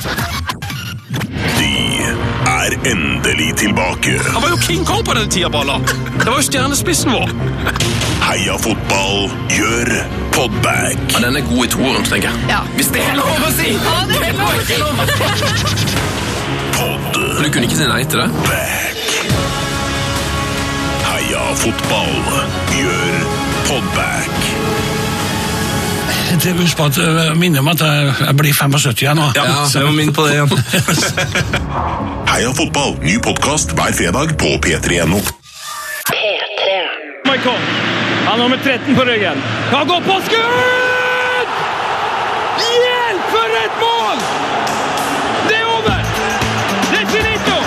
De er endelig tilbake. Han var jo King Kong på den tida, Balla. Det var jo stjernespissen vår. Heia fotball gjør podback. Ja, Den er god i toeren, tenker jeg. Ja. Hvis det er lov å si! Ja, det er lov å si. Du kunne ikke si nei til det? Back. Heia fotball gjør podbag. Det Husk på at eh, minner om at jeg, jeg blir 75 igjen nå. Ja, Så- jeg må minne på det igjen. Heia fotball, ny podkast hver fredag på p3.no. Michael. Han har nummer 13 på ryggen. Han går på skudd! Hjelp, for et mål! Det er over! Det er finito!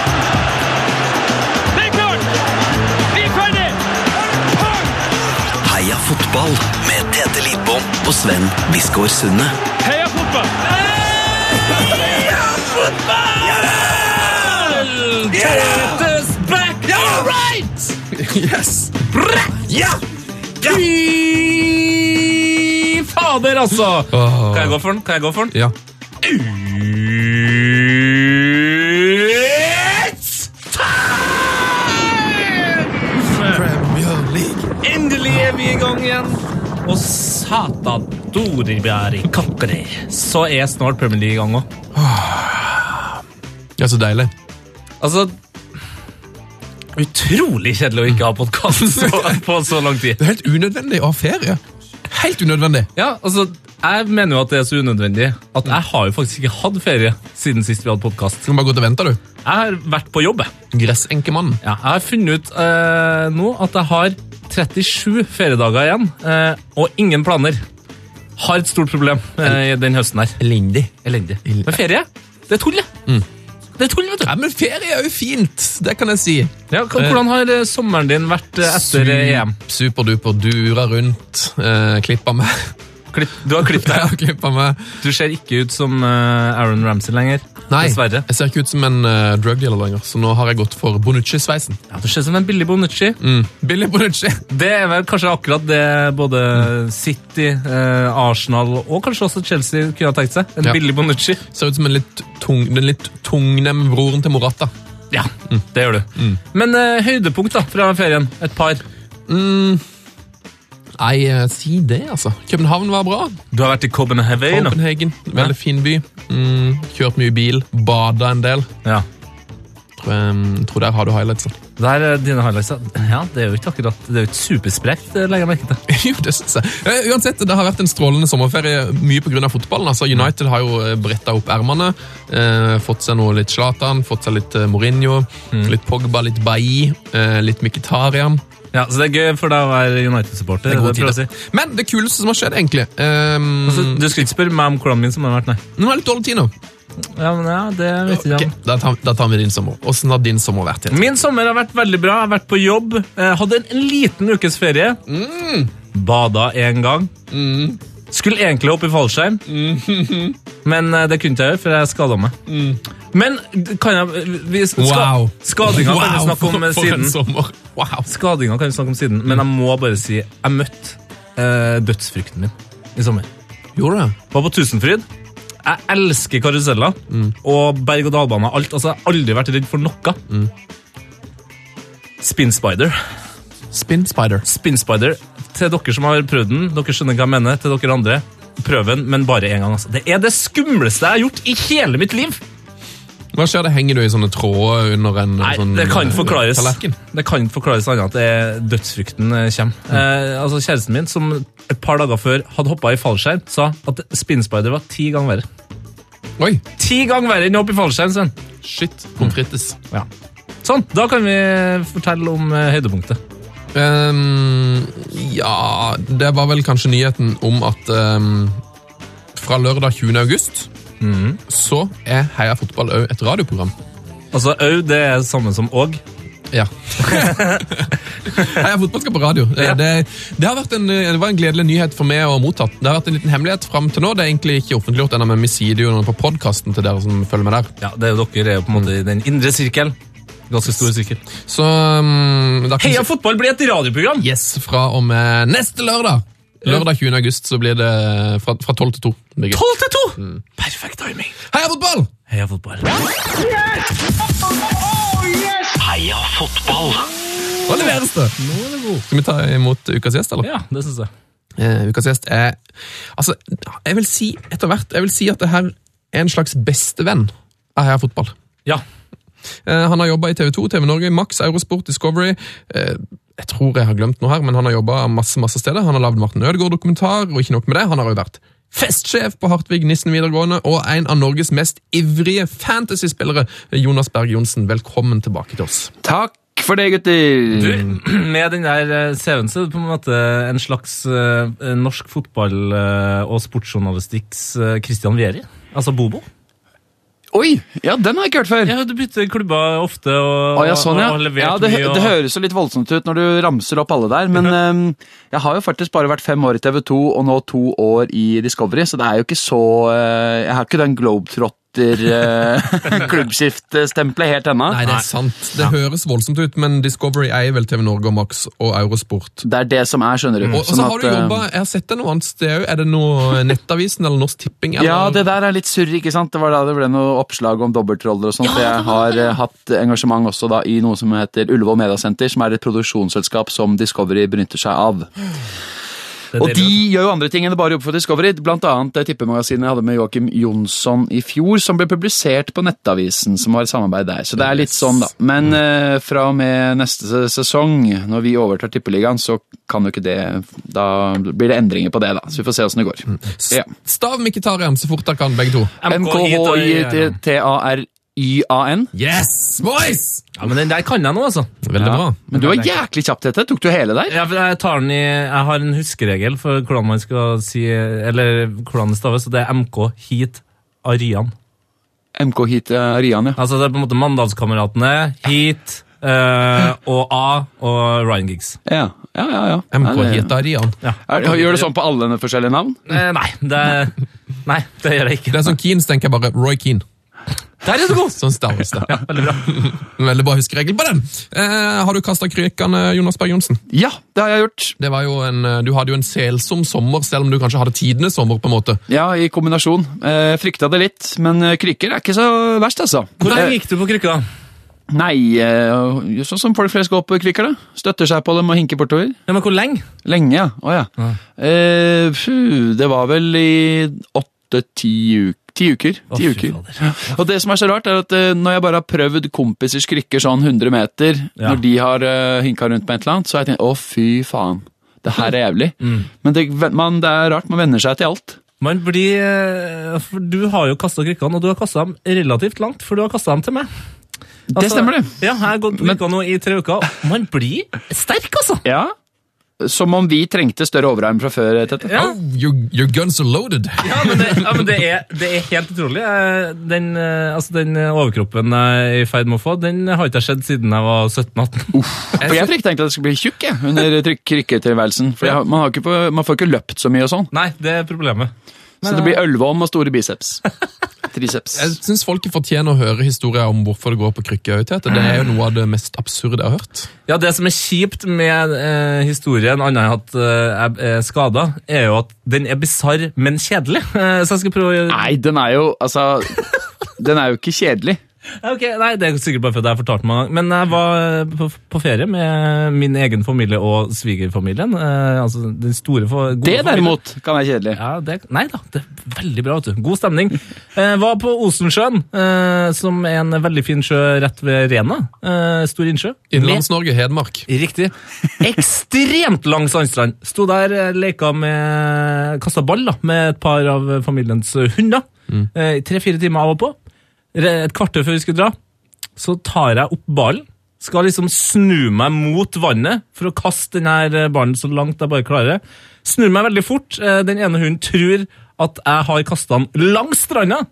Det er klart! Vi er ferdig! Heia fotball Tete Lidbom og Sven Biskår Sunde. Heia fotball! Tetes back! All right! Yes! Ja! Fy fader, altså! Kan jeg gå for den? Kan jeg gå for den? Ja. It's satan, Doribjæri kakkeri, så er snart Premier League i gang òg. Ja, så deilig. Altså Utrolig kjedelig å ikke ha podkast på så lang tid. Det er helt unødvendig å ha ferie. Helt unødvendig. Ja, altså, Jeg mener jo at det er så unødvendig at jeg har jo faktisk ikke hatt ferie siden sist vi hadde podkast. Skal bare gå og vente, du. Jeg har vært på jobb. jeg. Gressenkemannen. Ja, jeg har funnet ut eh, nå at jeg har 37 feriedager igjen, eh, og ingen planer. Har et stort problem eh, den høsten her. Elendig. Elendig. Men ferie, det er tull, det. Det er tull, vet du. Ja, men ferie er jo fint. Det kan jeg si. Ja, k- hvordan har eh, sommeren din vært eh, etter eh, EM? Superduper. Dura rundt. Eh, klippa meg. Klipp, du har klippet deg. Jeg har meg. Du ser ikke ut som eh, Aaron Ramsey lenger. Nei, Dessverre. jeg ser ikke ut som en uh, drug dealer lenger, så nå har jeg gått for Bonucci-sveisen. Ja, du ser ut som en billig Bonucci. Mm. Billig Bonucci. Det er vel kanskje akkurat det både City, uh, Arsenal og kanskje også Chelsea kunne ha tenkt seg. En Ja. billig Bonucci. Ser ut som en litt tung, den litt tungnemme broren til Morata. Ja, det gjør du. Men uh, høydepunkt da, fra ferien? Et par. Nei, eh, si det, altså. København var bra. Du har vært i Copenhagen. Copenhagen, veldig fin by. Mm, kjørt mye bil, bada en del. Ja. Tror, jeg, tror der har du highlightsen. Der er dine highlights. ja. Det er jo ikke akkurat Det er jo ikke supersprekt, legger jeg merke til. jo, det synes jeg. Eh, Uansett, det har vært en strålende sommerferie mye pga. fotballen. Altså, United har jo eh, bretta opp ermene. Eh, fått seg noe litt Zlatan, fått seg litt Mourinho, Mourinho, litt Pogba, litt Bailly, eh, litt Mkhitaryan. Ja, Så det er gøy for deg å være United-supporter. Er si. Men det kuleste som har skjedd, egentlig um, Altså, du skal ikke spørre meg om hvordan min sommer har vært, nei. Nå er litt dårlig tid nå. Ja, men ja, det vet jeg Ok, ikke. da, tar, da tar vi din sommer. Åssen har din sommer vært? Helt? Min sommer har vært veldig bra. Jeg har vært på jobb. Jeg Hadde en liten ukes ferie. Bada én gang. Skulle egentlig hoppe i fallskjerm, men eh, det kunne jeg gjøre, for jeg skada meg. Men kan jeg vi, ska, Wow. Skadinga kan vi snakke om eh, siden. Wow. Skadinga kan vi snakke om siden, men jeg må bare si jeg møtte eh, dødsfrykten min i sommer. Gjorde du det? Var på Tusenfryd. Jeg elsker karuseller og berg-og-dal-bane. Alt. Altså, jeg har aldri vært redd for noe. Spin Spider. Spin Spider. Spin Spider. Til dere som har prøvd den, dere skjønner hva jeg mener. Til dere andre, prøv den, men bare én gang. Altså. Det er det skumleste jeg har gjort i hele mitt liv! Hva skjer? det Henger du i sånne tråder under en Nei, sånn det kan eh, forklares. tallerken? Det kan forklares annet at det er dødsfrykten kommer. kommer. Eh, altså Kjæresten min, som et par dager før hadde hoppa i fallskjerm, sa at Spinspider var ti ganger verre. Oi, Ti ganger verre enn å hoppe i fallskjerm, Sven! shit. Pommes frites. Ja. Sånn, da kan vi fortelle om eh, høydepunktet. Ehm, ja, det var vel kanskje nyheten om at um, fra lørdag 20. august så er Heia fotball òg et radioprogram. Altså, Au det er det samme som òg? Ja. Heia fotball skal på radio. Det, Ja. det, det, en, det var en gledelig nyhet for meg å ha mottatt. Det har vært en liten hemmelighet fram til nå. Det er egentlig ikke offentliggjort ennå, men vi sier det jo på podkasten til dere som følger med der. Ja, det er jo Dere er på en måte i den indre sirkel. Ganske stor sirkel. Så um, da kan Heia fotball blir et radioprogram! Yes, fra og med neste lørdag. Lørdag 20. august så blir det fra, fra 12 til 2. 12 til 2! Mm. Perfekt timing. Heia fotball! Heia fotball. Heia fotball! Nå leveres det? god Skal vi ta imot ukas gjest, eller? Ja, det synes jeg. Uh, ukas gjest er Altså, jeg vil si etter hvert Jeg vil si at det her er en slags bestevenn av Heia fotball. Ja. Eh, han har jobba i TV 2, TV Norge, Max, Eurosport, Discovery. Eh, jeg tror jeg har glemt noe her, men han har jobba masse masse steder. Han har lagd Martin Ødegaard-dokumentar, og ikke nok med det, han har jo vært festsjef på Hartvig Nissen videregående, og en av Norges mest ivrige fantasyspillere, Jonas Berg Johnsen. Velkommen tilbake til oss. Takk for det, gutter! Du, med den der eh, CV-en så er det på en måte en slags norsk fotball- og sportsjournalistikks Christian Vieri. Altså Bobo. Oi, ja, den har jeg ikke hørt før. Ja, Du bytter klubber ofte og, Å, ja, sånn, ja. og ja det, mye. Og... det høres jo litt voldsomt ut når du ramser opp alle der, men um, jeg har jo faktisk bare vært fem år i TV 2 og nå to år i Discovery, så det er jo ikke så uh, Jeg har ikke den globetrotter-klubbskiftstempelet helt ennå. Nei, det er sant. Det høres voldsomt ut, men Discovery eier vel TV Norge og Max og Eurosport. Det er det som er, skjønner du. Og, og så Sånn har du at, du jobba Jeg har sett deg noe annet sted òg. Er det noe Nettavisen eller Norsk Tipping? Eller? Ja, det der er litt surr, ikke sant? Det var da det ble noe oppslag om dobbeltroller og sånt. Ja, jeg har eh, hatt engasjement også da i noe som heter Ullevål Mediasenter, som er et produksjonsselskap som Discovery benytter seg av. Det Og de gjør jo andre ting enn å bare jobbe for Discovery. Blant annet det tippemagasinet jeg hadde med Joakim Jonsson i fjor, som ble publisert på Nettavisen, som var et samarbeid der. Så det er litt sånn, da. Men uh, fra og med neste sesong, når vi overtar Tippeligaen, så kan jo ikke det Da blir det endringer på det, da. Så vi får se åssen det går. Ja. Stav Mkhitarian så fort dere kan, begge to. MKHITARYAN. Yes, boys! Ja, men den der kan jeg nå, altså. Veldig bra. Men du var jæklig kjapp, Tete. Tok du hele der? Ja, for jeg, tar den i, jeg har en huskeregel for hvordan man skal si Eller hvordan det staves, og det er MK Heat Arian. MK hit Arian, ja. Altså det er på en måte Mandalskameratene, Heat eh, og A og Ryan Giggs. Ja, ja, ja. ja. MK Ja, Arian. Er, gjør det sånn på alle forskjellige navn? Eh, nei, det, nei, det gjør jeg ikke. Det er sånn Keens tenker jeg bare Roy Keane. Der er du god! Sånn staves Ja, Veldig bra. Veldig bra huskeregel på den. Eh, har du kasta krykene, Jonas Berg Johnsen? Ja, det har jeg gjort. Det var jo en, eh, du hadde jo en selsom sommer, selv om du kanskje hadde tidenes sommer. på en måte. Ja, i kombinasjon. Eh, frykta det litt, men eh, krykker er ikke så verst, altså. Hvor Eh, gikk du på krykka? Nei, eh, sånn som folk flest går på krykker, da. Støtter seg på dem og hinker bortover. Ja, men hvor lenge? Lenge, ja. Å ja. Eh, pfu, det var vel i åtte-ti uker. Ti uker. Ti oh, uker. Og det som er så rart, er at eh, når jeg bare har prøvd kompisers krykker sånn 100 meter, Ja. når de har uh, hinka rundt med et eller annet, så har jeg tenkt å, fy faen. Det her er jævlig. Mm. Men det, man, det er rart, man venner seg til alt. Man blir eh, For du har jo kasta krykkene, og du har kasta dem relativt langt, for du har kasta dem til meg. det stemmer, det. Ja, jeg har gått på krykka nå i tre uker. Man blir sterk, altså! Ja. Som om vi trengte større overarm fra før. Tette. Ja, Oh, your, your guns are loaded! ja men, det, ja, men det, er, det er helt utrolig. Eh, Den, eh, altså, den overkroppen jeg er i ferd med å få, den har ikke jeg sett siden jeg var 17-18. For jeg tenkte at jeg skulle bli tjukk jeg, under krykketilværelsen. For jeg, man, ikke man får ikke løpt så mye og sånn. Nei, det er problemet. Så det blir ølvorm og store biceps. Triceps. Jeg syns folket fortjener å høre historier om hvorfor det går på krykke. Det er jo noe av det mest absurde jeg har hørt. Ja, Det som er kjipt med eh, historien, annet enn at eh, jeg er skada, er jo at den er bisarr, men kjedelig. Eh, så jeg skal prøve å Nei, den er jo Altså Den er jo ikke kjedelig. Ok, Nei, Det er sikkert bare fordi jeg har fortalt meg. Men jeg var eh, på, på ferie med min egen familie og svigerfamilien. Eh, altså den store, for, gode Det familien. derimot kan være kjedelig. Ja, det, nei da, det er veldig bra. vet du. God stemning. Eh, var på Osensjøen, eh, som er en veldig fin sjø rett ved Rena. Eh, stor innsjø. Innlands-Norge, Hedmark. Riktig. Ekstremt lang sandstrand. Sto der, leka med Kasta ball da, med et par av familiens hunder. Eh, Tre-fire timer av og på. Et kvarter før vi skulle dra, så tar jeg opp ballen. Skal liksom snu meg mot vannet for å kaste denne ballen så langt jeg bare klarer. Snur meg veldig fort. Eh, Den ene hunden tror at jeg har kasta den langs stranda.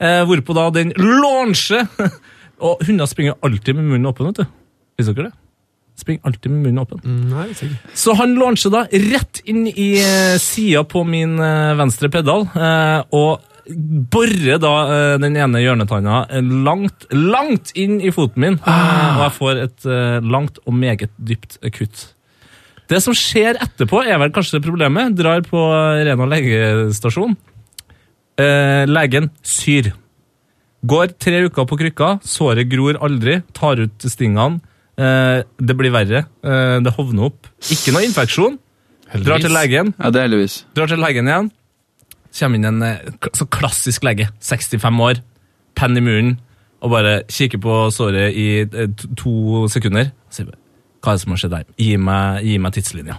Eh, hvorpå da den launcher. Og hunder springer alltid med munnen åpen, vet du. Visste dere det? Springer alltid med munnen åpen. Nei, sikkert. Så han launcher da rett inn i eh, sida på min eh, venstre pedal, eh, og borer da eh, den ene hjørnetanna eh, langt, langt inn i foten min, ah. og jeg får et eh, langt og meget dypt kutt. Det som skjer etterpå, er vel kanskje problemet. Drar på Rena legestasjon. Eh, legen syr. Går tre uker på krykka, såret gror aldri, tar ut stingene. Eh, det blir verre. Eh, det hovner opp. Ikke noe infeksjon. Drar til legen, Ja, det er heldigvis. drar til legen igjen. Kommer inn en eh, så klassisk lege, 65 år, penn i munnen, og bare kikker på såret i eh, to- sekunder. Og sier bare, hva er det som har skjedd der? Gi meg, gi meg tidslinja.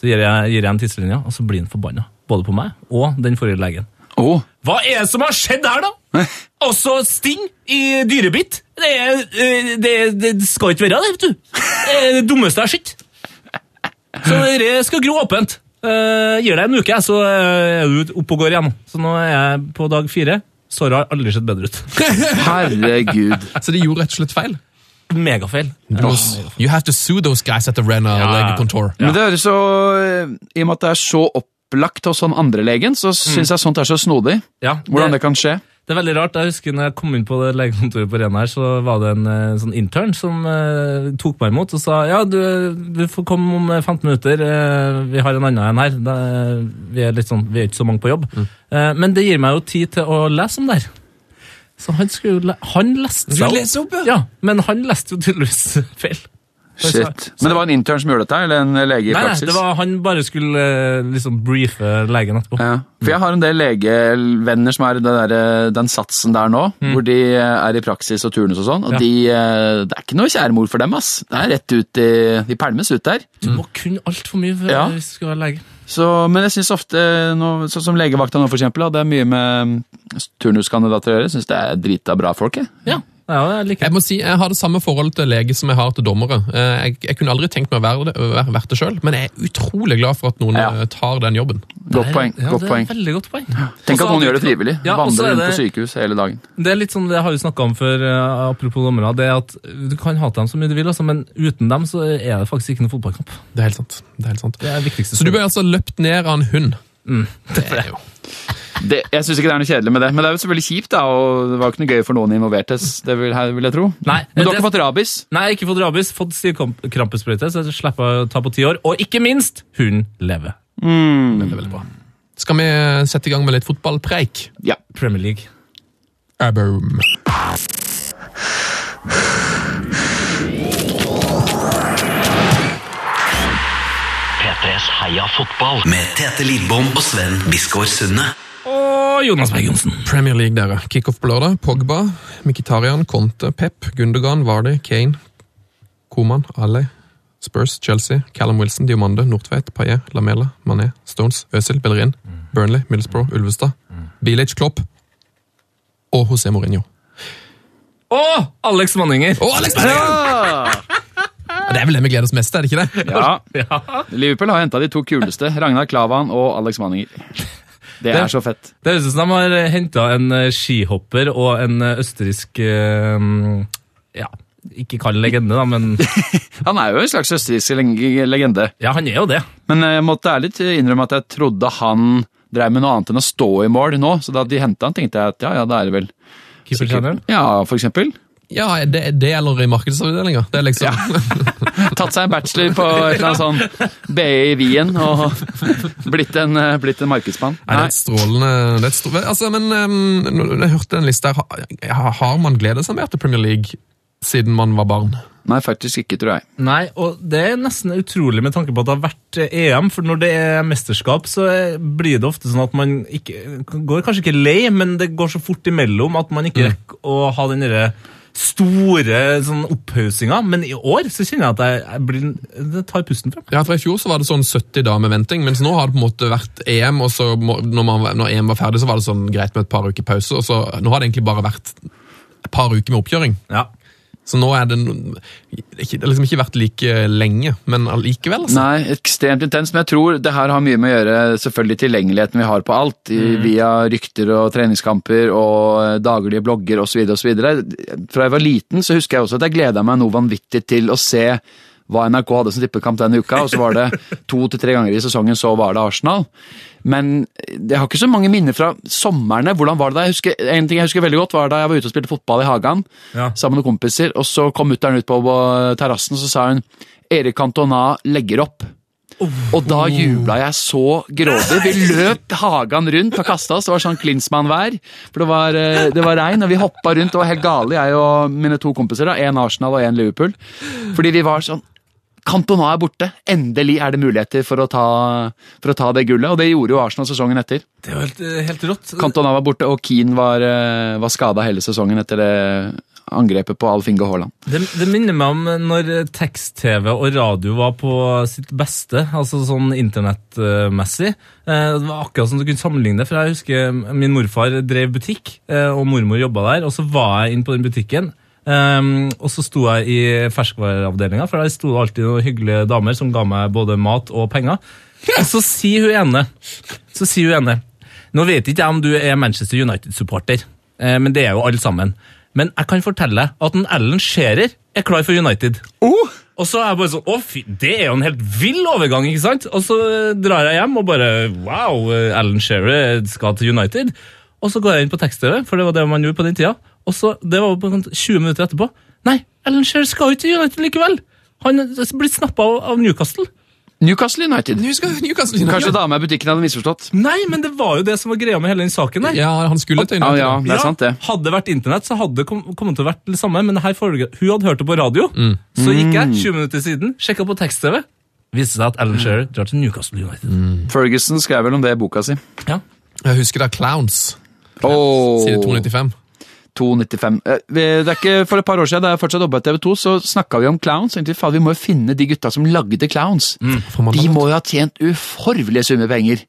Så gir jeg, gir jeg en tidslinja, og så blir han forbanna. Både på meg og den forrige legen. Oh. Hva er det som har skjedd her, da? Også sting i dyrebitt. Det, er, eh, det, det skal ikke være det, vet du. Det er det dummeste jeg har sett. Så det skal gro åpent. Uh, gir deg en uke, så eh, er du oppe og går igjen. Så nå er jeg på dag fire. Såret har aldri sett bedre ut. herregud. Så de gjorde rett og slett feil. Megafeil. You have to sue those guys at the Renna Ja. legekontor. Men det høres så eh, I og med at det er så opplagt hos han andre legen, så syns jeg sånt er så snodig. Ja, Hvordan det kan skje. Det er veldig rart. Jeg husker når jeg kom inn på det legekontoret på Rena her, så var det en eh, sånn intern som eh, tok meg imot og sa ja, du, du får komme om eh, 15 minutter. eh, vi har en annen en her. Da, eh, vi, er litt sånn, vi er ikke så mange på jobb. Eh, men det gir meg jo tid til å lese om det her. Så han skulle Han leste seg opp, ja. ja. Men han leste jo tydeligvis feil. Shit. Men det var en intern som gjorde dette, eller en lege i Nei, nei, det var han bare skulle eh, liksom briefe legen etterpå. Ja. For jeg har en del legevenner som er der, eh, den satsen der nå, hvor de eh, er i praksis og turnus og sånn, og Ja. de, det er ikke noe kjæremor for dem, ass. Det er rett ut i, de pælmes ut der. Du må kunne altfor mye for, Ja. hvis du skal være lege. Så, men jeg synes ofte, sånn som legevakta nå for eksempel, det er mye med mm, turnuskandidater å gjøre, Syns det er drita bra folk, jeg. Ja, ja jeg liker Jeg må si, jeg har det samme forholdet til lege som jeg har til dommere. Eh, Jeg, jeg kunne aldri tenkt meg å være det, være, det sjøl, men jeg er utrolig glad for at noen Ja. eh, tar den jobben. Godt poeng. Ja, godt det poeng. veldig godt poeng. Tenk at noen gjør det frivillig. Ja, Vandrer er rundt på sykehus hele dagen. Det er litt sånn, det jeg har jo snakka om før, eh, apropos dommere. det er at Du kan hate dem så mye du vil, altså, men uten dem så er det faktisk ikke noen fotballkamp. Det er helt sant. Det er helt sant. Det er viktigste. Så du ble altså løpt ned av en hund? Det er jo Det, jeg synes ikke det er noe kjedelig med det, men det er jo selvfølgelig kjipt, da, og det var jo ikke noe gøy for noen involverte, det vil, vil jeg tro. Nei, Men du har det- ikke fått rabies? Nei, ikke fått rabies, fått stivkrampesprøyte, så jeg slipper å ta på ti år. Og ikke minst, hun lever. veldig, veldig bra. Skal vi sette i gang med litt fotballpreik? Ja. Premier League. Aboom. P3s Heia fotball med Tete Lidbom og Sven Biskår Sunde. Og Jonas Berg Johnsen. Premier League, dere. Kickoff på lørdag. Pogba, Mkhitaryan, Conte, Pep, Gundogan, Vardy, Kane, Koman, Ali, Spurs, Chelsea, Callum Wilson, Diomande, Nordtveit, Paillet, Lamela, Mané, Stones, Øzil, Bellerin, Burnley, Middlesbrough, Ulvestad, Bilic, Klopp og José Mourinho. Og Alex Manninger! Og Alex Berger! Det er vel det vi gleder oss mest til, er det ikke det? Ja. Liverpool har henta de to kuleste, Ragnar Klavan og Alex Manninger. Det er så fett. Det høres ut som de har henta en eh, skihopper og en eh, østerriksk eh, Ja, ikke kall legende, da, men Han er jo en slags østerriksk legende. Ja, han er jo det. Men jeg måtte ærlig innrømme at jeg trodde han drev med noe annet enn å stå i mål nå, så da de henta han, tenkte jeg at ja, ja, da er det vel Keepertreneren. Ja, for eksempel. Ja, det, det eller i markedsavdelinga. Det er liksom Tatt seg en bachelor på et eller annet sånn BI i Wien og blitt en, eh, blitt en markedsmann. Nei, det er et strålende det er et strålende, altså, Men um, jeg hørte den liste her, har, man gledet seg mer til Premier League siden man var barn? Nei, faktisk ikke, tror jeg. Nei, og det er nesten utrolig med tanke på at det har vært eh, EM, for når det er mesterskap, så eh, blir det ofte sånn at man ikke går kanskje ikke lei, men det går så fort imellom at man ikke rekker å ha den derre store sånn opphaussinger, Men i år så kjenner jeg at jeg, jeg blir, det tar pusten fra meg. Ja, for I fjor så var det sånn 70 dager med venting, mens nå har det på en måte vært EM, og så når, man, når EM var ferdig, så var det sånn greit med et par uker pause, og så nå har det egentlig bare vært et par uker med oppkjøring. Ja. Så nå er det, det har liksom ikke vært like lenge, men allikevel. Altså. Nei, ekstremt intenst, men jeg tror det her har mye med å gjøre selvfølgelig tilgjengeligheten vi har på alt, i, via rykter og treningskamper og eh, daglige blogger osv. osv. Fra jeg var liten så husker jeg også at jeg gleda meg noe vanvittig til å se hva NRK hadde som tippekamp denne uka, og så var det to til tre ganger i sesongen så var det Arsenal. Men jeg har ikke så mange minner fra somrene. Hvordan var det da? Jeg husker, en ting jeg husker veldig godt var da jeg var ute og spilte fotball i hagen Ja. sammen med kompiser, og så kom mutter'n ut på på terrassen og så sa hun Erik Cantona legger opp. Og da jubla jeg så grådig. Vi løp hagen rundt og kasta oss. Det var sånn Klinsmann-vær. For det var, eh, det var regn, og vi hoppa rundt og var helt gale, jeg og mine to kompiser. da, Én Arsenal og én Liverpool. Fordi vi var sånn Cantona er borte. Endelig er det muligheter for å ta, for å ta det gullet, og det gjorde jo Arsenal sesongen etter. Det var helt, helt rått. Cantona var borte, og Keane var, eh, var skada hele sesongen etter det angrepet på Alf Inge Haaland. Det, det minner meg om når tekst-TV og radio var på sitt beste, altså sånn internettmessig. Eh, Det var akkurat som du kunne sammenligne det, for jeg husker min morfar drev butikk, eh, og mormor jobba der, og så var jeg inn på den butikken. Um, og så sto jeg i ferskvareavdelinga, for der sto det alltid noen hyggelige damer som ga meg både mat og penger. Og så sier hun ene Så sier hun ene Nå vet ikke jeg om du er Manchester United-supporter, eh, men det er jo alle sammen. Men jeg kan fortelle deg at en Ellen Shearer er klar for United. Og så er jeg bare sånn Å, fy, det er jo en helt vill overgang, ikke sant? Og så drar jeg hjem og bare Wow, Alan Shearer skal til United. Og så går jeg inn på tekst-TV, for det var det man gjorde på den tida. Og så, det var på sånn 20 minutter etterpå. Nei, Alan Shearer skal jo ikke til United likevel! Han er blitt snappa av, av Newcastle. Newcastle United. Newcastle United. Kanskje dama i butikken hadde misforstått. Nei, men det var jo det som var greia med hele den saken der. Ja, han skulle til United. ja, det er sant, det. Hadde det vært internett, så hadde det kom, kommet til å vært det samme. Men her foregår, hun hadde hørt det på radio. Så gikk jeg 20 minutter siden, sjekka på tekst-TV. Viste seg at Alan Shearer drar til Newcastle United. Ferguson skrev vel om det i boka si. Ja. Jeg husker da Clowns, Oh. side 295. 2,95. Eh, Det er ikke For et par år siden, da jeg fortsatt jobba i TV 2, så snakka vi om clowns. Tenkte vi, må jo finne de gutta som lagde clowns. Mm, De må jo ha tjent uforvelige summer penger.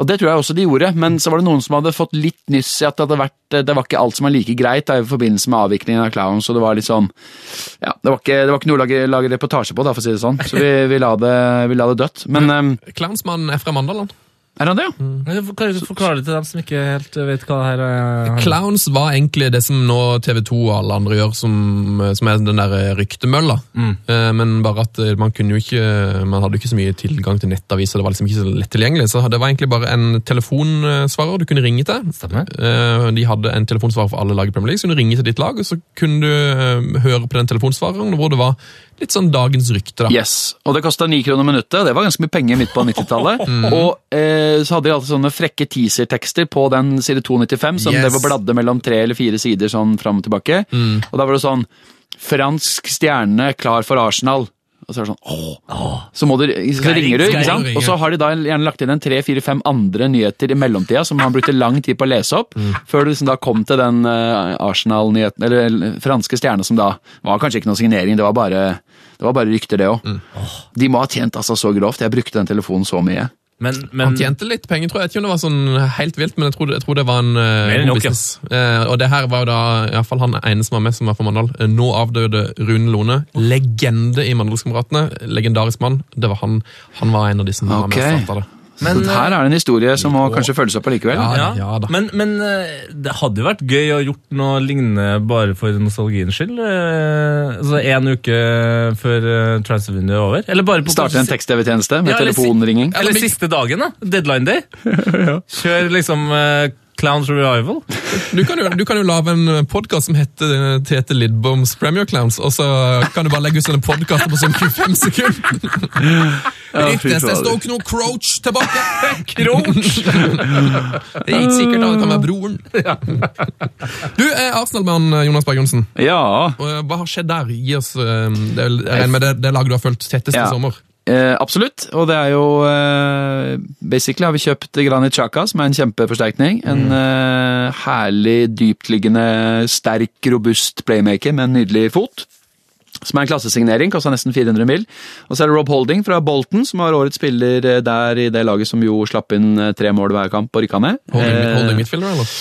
Og det tror jeg også de gjorde, men så var det noen som hadde fått litt nyss i at det vært Det var ikke alt som var like greit da, i forbindelse med avviklingen av Clowns, og det var litt sånn Ja, det var ikke, det var ikke noe å lage, lage reportasje på, da, for å si det sånn. Så vi, vi, la, det, vi la det dødt. Men ehm, Clownsmannen er fra Mandal, han. Er han det, ja? Mm. Kan du forklare det til dem som ikke helt vet hva det her er? Clowns var egentlig det som nå TV 2 og alle andre gjør, som, som er den der ryktemølla. Mm. Men bare at eh, man kunne jo ikke Man hadde jo ikke så mye tilgang til nettaviser, det var liksom ikke så lett tilgjengelig. Så det var egentlig bare en telefonsvarer du kunne ringe til. Stemmer. Eh, De hadde en telefonsvarer for alle lag i Premier League, så kunne du ringe til ditt lag, og så kunne du eh, høre på den telefonsvareren hvor det var litt sånn dagens rykte. da. Yes, og det kosta ni kroner minuttet, det var ganske mye penger midt på 90-tallet. Og eh, så hadde de alltid sånne frekke teasertekster på den side 295, som Yes. det var bladde mellom tre eller fire sider sånn fram og tilbake. Og da var det sånn Fransk stjerne klar for Arsenal. Og så er det sånn åh, Så, må du, så Skal ringer du, ikke sant? Og så har de da gjerne lagt inn en tre, fire, fem andre nyheter i mellomtida som han brukte lang tid på å lese opp, før du liksom da kom til den eh, Arsenal-nyheten, eller franske stjerne som da var kanskje ikke noe signering, det var bare, det var bare rykter, det òg. De må ha tjent altså så grovt. Jeg brukte den telefonen så mye. Men, Han tjente litt penger, tror jeg. Jeg vet ikke om det var sånn helt vilt, men jeg tror, jeg tror det var en uh, ja. business. Uh, og det her var jo da i hvert fall han ene som var med, som var fra Mandal. Uh, nå avdøde Rune Lone. Legende i Mandalskameratene. Legendarisk mann. Det var han, han var en av de som var med og starta det. Men, så her er det en historie som må kanskje følges opp allikevel. Ja, ja, ja da. Men, men eh, det hadde jo vært gøy å gjort noe lignende bare for nostalgiens skyld. eh, Altså En uke før uh, transfervinduet er over. Eller bare på Starte en tekst-TV-tjeneste med Ja, telefonringing. Eller siste dagen, da. Deadline day. Kjør liksom eh, Clowns Revival. Du kan jo, du kan jo lage en podkast som heter Tete Lidboms Premier Clowns, og så kan du bare legge ut sånne podkaster på sånn 25 sekunder. Det står ikke noe Croach tilbake. Croach! Det er ikke sikkert det kan være broren. Du er Arsenal-mann, Jonas Berg Johnsen. Ja, Hva har skjedd der? Gi oss, eh, det, er med det, det laget du har fulgt tettest Ja. i sommer. Eh, absolutt, og det er jo eh, Basically har vi kjøpt Granit Chaka, som er en kjempeforsterkning. En eh, herlig, dyptliggende, sterk, robust playmaker med en nydelig fot. Som er en klassesignering, kosta nesten 400 mil. Og så er det Rob Holding fra Bolton, som var årets spiller eh, der i det laget som jo slapp inn eh, tre mål hver kamp og rykka ned. Holding, Eh, holding midtfielder, eller?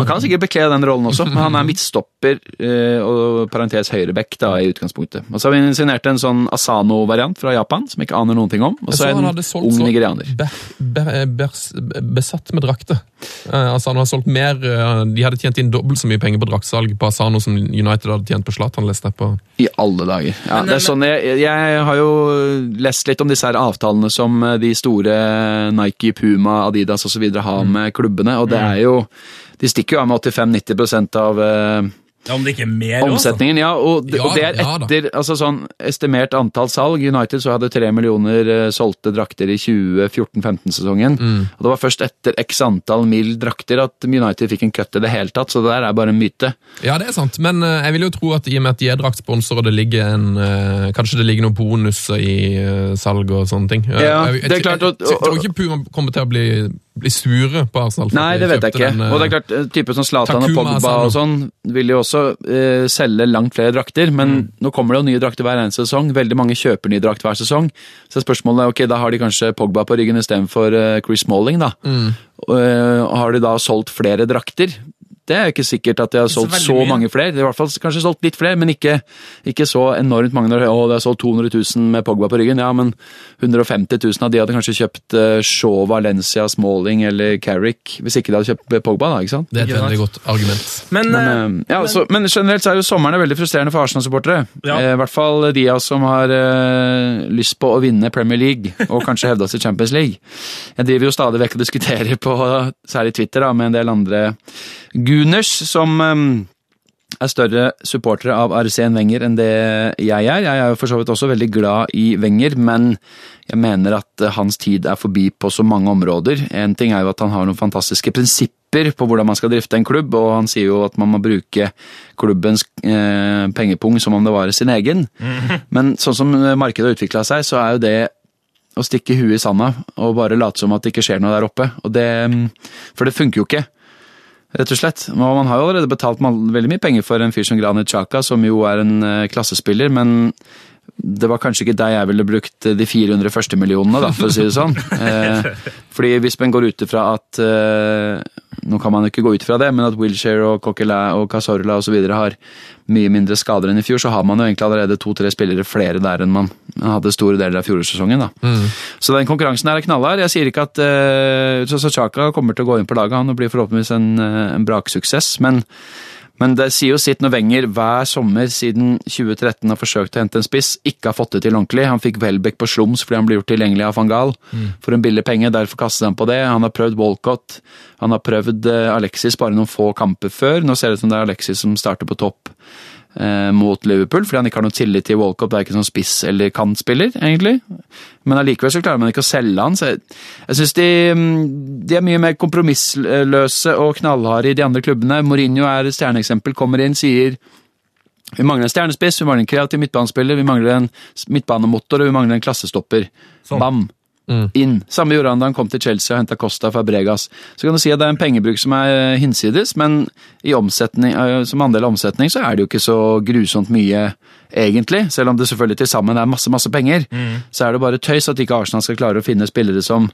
Han kan sikkert bekle den rollen også, men han er midtstopper eh, og parentes høyreback da, i utgangspunktet. Og så har vi signert en sånn Asano-variant fra Japan, som jeg ikke aner noen ting om. Og så er han en ung nigerianer. Be, be, bers- besatt med drakter. Eh, altså har solgt mer De hadde tjent inn dobbelt så mye penger på draktsalg på Asano som United hadde tjent på Zlatan, på. I alle dager. Ja, Men, det er sånn, jeg, jeg har jo lest litt om disse her avtalene som eh, de store Nike, Puma, Adidas osv. har med klubbene, og det er jo De stikker jo av med 85-90% av, eh, Ja, Om det ikke er mer også. Omsetningen, ja. Og, det- Ja, og det er ja etter altså sånn estimert antall salg. United så hadde tre millioner eh, solgte drakter i 2014-15-sesongen. Mm. Og det var først etter x antall mil drakter at United fikk en cut i det hele tatt, så det der er bare en myte. Ja, det er sant, men uh, jeg vil jo tro at i og med at de er draktsponsorer, og det ligger en uh, Kanskje det ligger noen bonuser i salg og sånne ting. Ja, jeg, jeg, det er klart, jeg, og- jeg, tror ikke Puma kommer til å bli, bli sure på Arsenal. Nei, det vet jeg ikke. den, eh, og det er klart, eh, typer som Zlatan og Pogba og sånn vil jo også uh, selge langt flere drakter, men Mm. nå kommer det jo nye drakter hver eneste sesong. Veldig mange kjøper nye drakt hver sesong. Så spørsmålet er, ok, da har de kanskje Pogba på ryggen istedenfor uh, Chris Smalling, da. Mm. Eh, har de da solgt flere drakter? Det er ikke sikkert at de har solgt så, så mange flere. De har i hvert fall kanskje solgt litt flere, men ikke, ikke så enormt mange. Når, å, det er solgt 200 000 med Pogba på ryggen. Ja, men 150 000 av de hadde kanskje kjøpt uh, Shaw, Valencia, Smalling eller Carrick, hvis ikke de hadde kjøpt Pogba, da, ikke sant? Det er et veldig godt argument. Men, Men, ja, men, så, men generelt så er jo sommeren veldig frustrerende for Arsenal-supportere. Ja. Eh, I hvert fall de av oss som har uh, lyst på å vinne Premier League, og kanskje hevde oss i Champions League. Jeg driver jo stadig vekk og diskuterer på særlig Twitter da, med en del andre Gunners som eh, er større supportere av Arsene Wenger enn det jeg er. Jeg er jo for så vidt også veldig glad i Wenger, men jeg mener at eh, hans tid er forbi på så mange områder. En ting er jo at han har noen fantastiske prinsipper på hvordan man skal drifte en klubb, og han sier jo at man må bruke klubbens eh, pengepung som om det var sin egen. Men sånn som markedet har utvikla seg, så er jo det å stikke huet i sanda og bare late som at det ikke skjer noe der oppe. Det, mm, for det funker jo ikke. Rett og slett. Og man har jo allerede betalt veldig mye penger for en fyr som Granit Chaka, som jo er en eh, klassespiller, men det var kanskje ikke der jeg ville brukt de 400 første millionene, da, for å si det sånn. Eh, fordi hvis man går ut ifra at eh, Nå kan man jo ikke gå ut ifra det, men at Wilshere og Coquelin og Casorla osv. har mye mindre skader enn i fjor, så har man jo egentlig allerede to-tre spillere flere der enn man hadde store deler av fjorårssesongen. Mm. Så den konkurransen her er knallhard. Jeg sier ikke at eh, Chaka kommer til å gå inn på laget, han og blir forhåpentligvis en, eh, en braksuksess, men men det sier jo sitt når Wenger hver sommer siden 2013 har forsøkt å hente en spiss, ikke har fått det til ordentlig. Han fikk Welbeck på slums fordi han ble gjort tilgjengelig av van Gaal for en billig penge, derfor kastet han på det. Han har prøvd Walcott, han har prøvd eh, Alexis bare noen få kamper før. Nå ser det ut som det er Alexis som starter på topp mot Liverpool, fordi han ikke har noe tillit til Walcott, ikke sånn spiss eller kantspiller, egentlig. Men allikevel så klarer man ikke å selge han, så jeg, jeg syns de, mm, de er mye mer kompromissløse og knallharde i de andre klubbene. Mourinho er et stjerneeksempel, kommer inn, sier vi mangler en stjernespiss, vi mangler en kreativ midtbanespiller, vi mangler en midtbanemotor og vi mangler en klassestopper. Bam! Inn. Samme gjorde han da han kom til Chelsea og henta Costa Fabregas. Så kan du si at det er en pengebruk som er hinsides, men i eh, som andel av omsetning så er det jo ikke så grusomt mye, egentlig. Selv om det selvfølgelig til sammen er masse, masse penger. Så er det bare tøys at ikke Arsenal skal klare å finne spillere som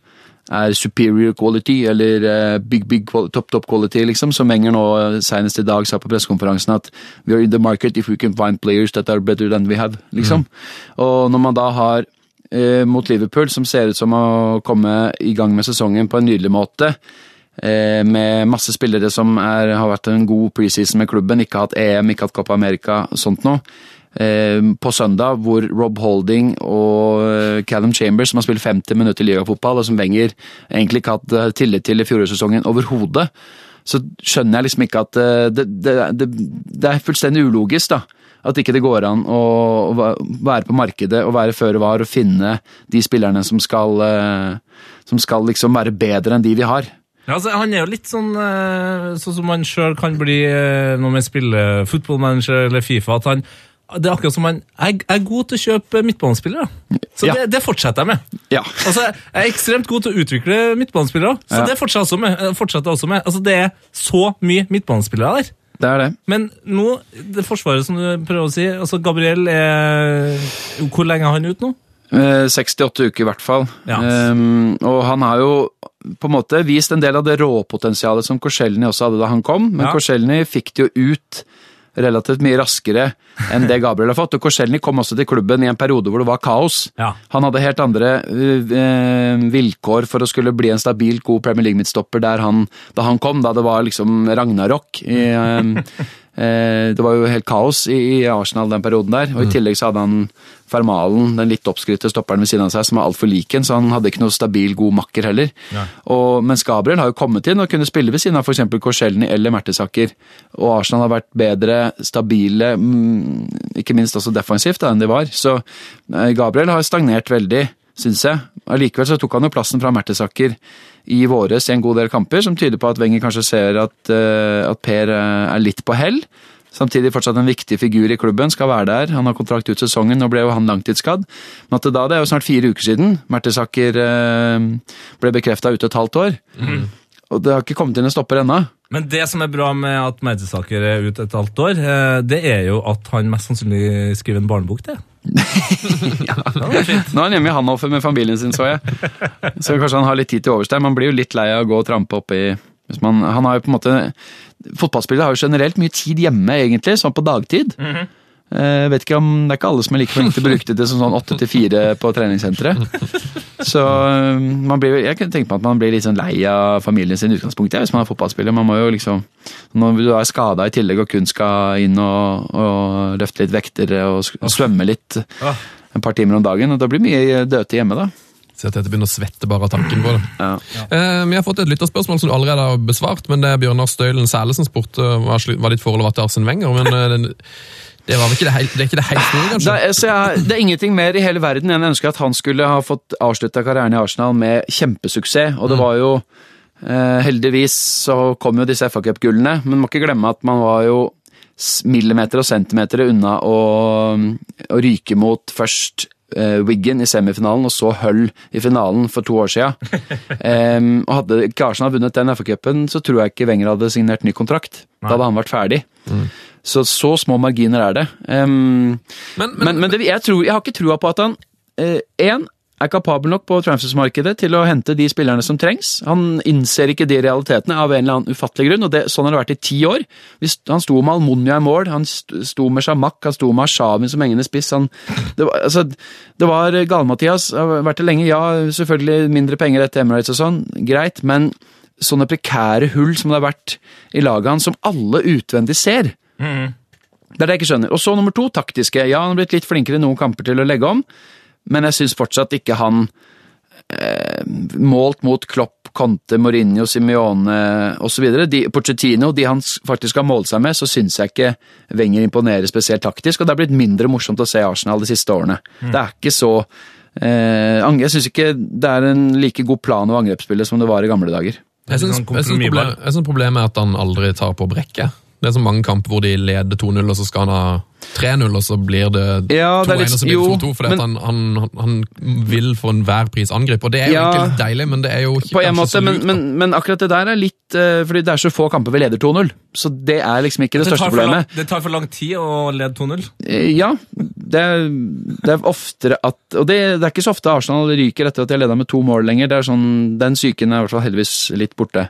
er superior quality, eller eh, big, big, top, top quality, liksom. Som Enger nå eh, senest i dag sa på pressekonferansen at we are in the market if we can find players that are better than we have, liksom. Og når man da har eh, mot Liverpool, som ser ut som å komme i gang med sesongen på en nydelig måte, eh, med masse spillere som er, har vært en god preseason med klubben, ikke hatt EM, ikke hatt Copa America, sånt noe. Eh, på søndag, hvor Rob Holding og eh, Callum Chambers, som har spilt 50 minutter i ligafotball, og som Wenger egentlig ikke hatt tillit til i fjorårssesongen overhodet, så skjønner jeg liksom ikke at eh, det, det, det, det er fullstendig ulogisk, da. At ikke det går an å være på markedet og være føre var og finne de spillerne som skal, eh, som skal liksom være bedre enn de vi har. Ja, altså, han er jo litt sånn eh, sånn som man sjøl kan bli eh, når man spiller fotballmanager eller Fifa. at han det er akkurat som jeg er god til å kjøpe midtbanespillere. Så Ja. det, det fortsetter jeg med. Ja. Altså, Jeg er ekstremt god til å utvikle midtbanespillere, så Ja. det fortsetter jeg også med. fortsetter jeg også med. Altså, Det er så mye midtbanespillere der. Det er det. Men nå, det forsvaret som du prøver å si altså Gabriel er Hvor lenge er han ute nå? Eh, 68 uker i hvert fall. Ja. Um, og han har jo på en måte vist en del av det råpotensialet som Korselny også hadde da han kom, men Ja. Korselny fikk det jo ut relativt mye raskere enn det Gabriel har fått. Og Korselny kom også til klubben i en periode hvor det var kaos. Ja. Han hadde helt andre øh, øh, vilkår for å skulle bli en stabilt god Premier League-midtstopper han, da han kom, da det var liksom ragnarok i, eh, Det var jo helt kaos i, Arsenal den perioden der. Og i tillegg så hadde han Fermalen, den litt oppskrytte stopperen ved siden av seg, som var altfor lik en, så han hadde ikke noe stabil, god makker heller. Og, mens Gabriel har jo kommet inn og kunne spille ved siden av f.eks. Korselny eller Mertesaker. Og Arsenal har vært bedre, stabile, mm, ikke minst også defensivt, da, enn de var. Så eh, Gabriel har stagnert veldig, syns jeg. Allikevel så tok han jo plassen fra Mertesaker i våres i en god del kamper, som tyder på at Wenger kanskje ser at, eh, at Per eh, er litt på hell. Samtidig fortsatt en viktig figur i klubben, skal være der. Han har kontrakt ut sesongen, nå ble jo han langtidsskadd. Men at det da, det er jo snart fire uker siden. Mertesaker eh, ble bekrefta ute et halvt år. Og det har ikke kommet inn en stopper ennå. Men det som er bra med at Mertesaker er ute et halvt år, det er jo at han mest sannsynlig skriver en barnebok til. Nå er han hjemme i Hannover med familien sin, så jeg. Så kanskje han har litt tid til overs der. Man blir jo litt lei av å gå og trampe opp i hvis man, Han har jo på en måte Fotballspillere har jo generelt mye tid hjemme, egentlig, sånn på dagtid. Jeg vet ikke om, Det er ikke alle som er like flinke til å bruke det som sånn åtte til fire på treningssenteret. Så øh, man blir, jeg kunne tenke meg at man blir litt sånn lei av familien sin utgangspunkt ja, hvis man er fotballspiller. Man må jo liksom, Når du er skada i tillegg og kun skal inn og, og løfte litt vekter og svømme litt et par timer om dagen, og da blir mye døte hjemme, da. Ser at dette begynner å svette bare av tanken på det. Ja. Eh, vi har fått et lytterspørsmål som du allerede har besvart, men det er Bjørnar Støylen Sæle som spurte hva, hva ditt forhold var til Arsen Wenger. men eh, det, det, ikke det, helt, det er ikke det helt store, Det kanskje? så jeg, det er ingenting mer i hele verden enn jeg ønsker at han skulle ha fått avslutta karrieren i Arsenal med kjempesuksess. Og det var jo eh, Heldigvis så kom jo disse FA Cup-gullene, men man må ikke glemme at man var jo millimeter og centimeter unna å, å ryke mot først eh, Wiggen i semifinalen og så Hull i finalen for to år siden. um, og hadde ikke Arsenal vunnet den FA-cupen, så tror jeg ikke Wenger hadde signert ny kontrakt. Da hadde han vært ferdig. Så så små marginer er det. Um, Men, men, men det, jeg, tror, jeg har ikke trua på at han én er kapabel nok på transfersmarkedet til å hente de spillerne som trengs. Han innser ikke de realitetene av en eller annen ufattelig grunn, og det, sånn har det vært i ti år. Han sto med Almonia i mål, han sto med Shamak, han sto med Ashavin som hengende spiss. Han, det, var, altså, det var Gale-Mathias, har vært det lenge, ja, selvfølgelig mindre penger etter Emirates og sånn, greit, men sånne prekære hull som det har vært i laget hans, som alle utvendig ser. Det er det jeg ikke skjønner. Og så nummer to, taktiske. Ja, han har blitt litt flinkere i noen kamper til å legge om, men jeg syns fortsatt ikke han eh, Målt mot Klopp, Conte, Mourinho, Simione osv. Pochettino, de han faktisk har målt seg med, så syns jeg ikke Wenger imponerer spesielt taktisk, og det har blitt mindre morsomt å se Arsenal de siste årene. Det er ikke så eh, Jeg syns ikke det er en like god plan å angrepsspillet som det var i gamle dager. Jeg syns, problemet, problem, kompromissbar. jeg syns problemet er at han aldri tar på brekket. Det er så mange kamper hvor de leder 2-0, og så skal han ha 3-0, og så blir det 2-1, Ja, og så blir det 2-2, fordi men- han, han, han vil for enhver pris angripe. Og det er jo Ja. egentlig litt deilig, men det er jo ikke På en måte, så lurt. Men, men, men akkurat det der er litt eh, Fordi det er så få kamper vi leder 2-0. Så det er liksom ikke det Det største problemet. lang, det tar for lang tid å lede 2-0. Eh, Ja, det er, det er oftere at Og det, det er ikke så ofte Arsenal ryker etter at de har leda med to mål lenger. Det er sånn, Den psyken er i hvert fall heldigvis litt borte.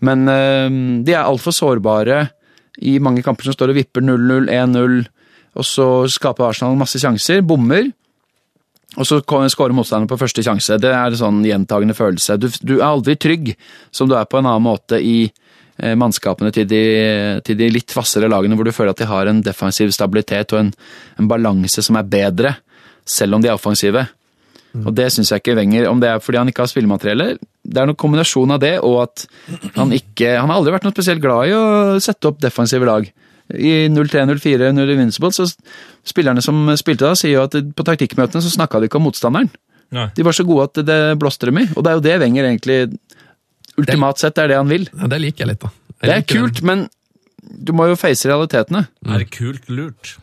Men eh, de er altfor sårbare i mange kamper som står og vipper 0-0, 1-0, og så skaper Arsenal masse sjanser, bommer. Og så skårer motstanderen på første sjanse. Det er en sånn gjentagende følelse. Du, du er aldri trygg, som du er på en annen måte i eh, mannskapene til de, til de litt hvassere lagene, hvor du føler at de har en defensiv stabilitet og en, en balanse som er bedre, selv om de er offensive. Og det syns jeg ikke Wenger, om det er fordi han ikke har spillemateriellet. Det er noen kombinasjon av det, og at han ikke Han har aldri vært noe spesielt glad i å sette opp defensive lag. I 0-3-0-4 under Invincible, så spillerne som spilte da, sier jo at på taktikkmøtene så snakka de ikke om motstanderen. Nei. De var så gode at det blåste dem i, og det er jo det Wenger egentlig Ultimat sett er det han vil. Ja, det liker jeg litt, da. Jeg Det er kult, kult, men du må jo face realitetene. Er det kult lurt?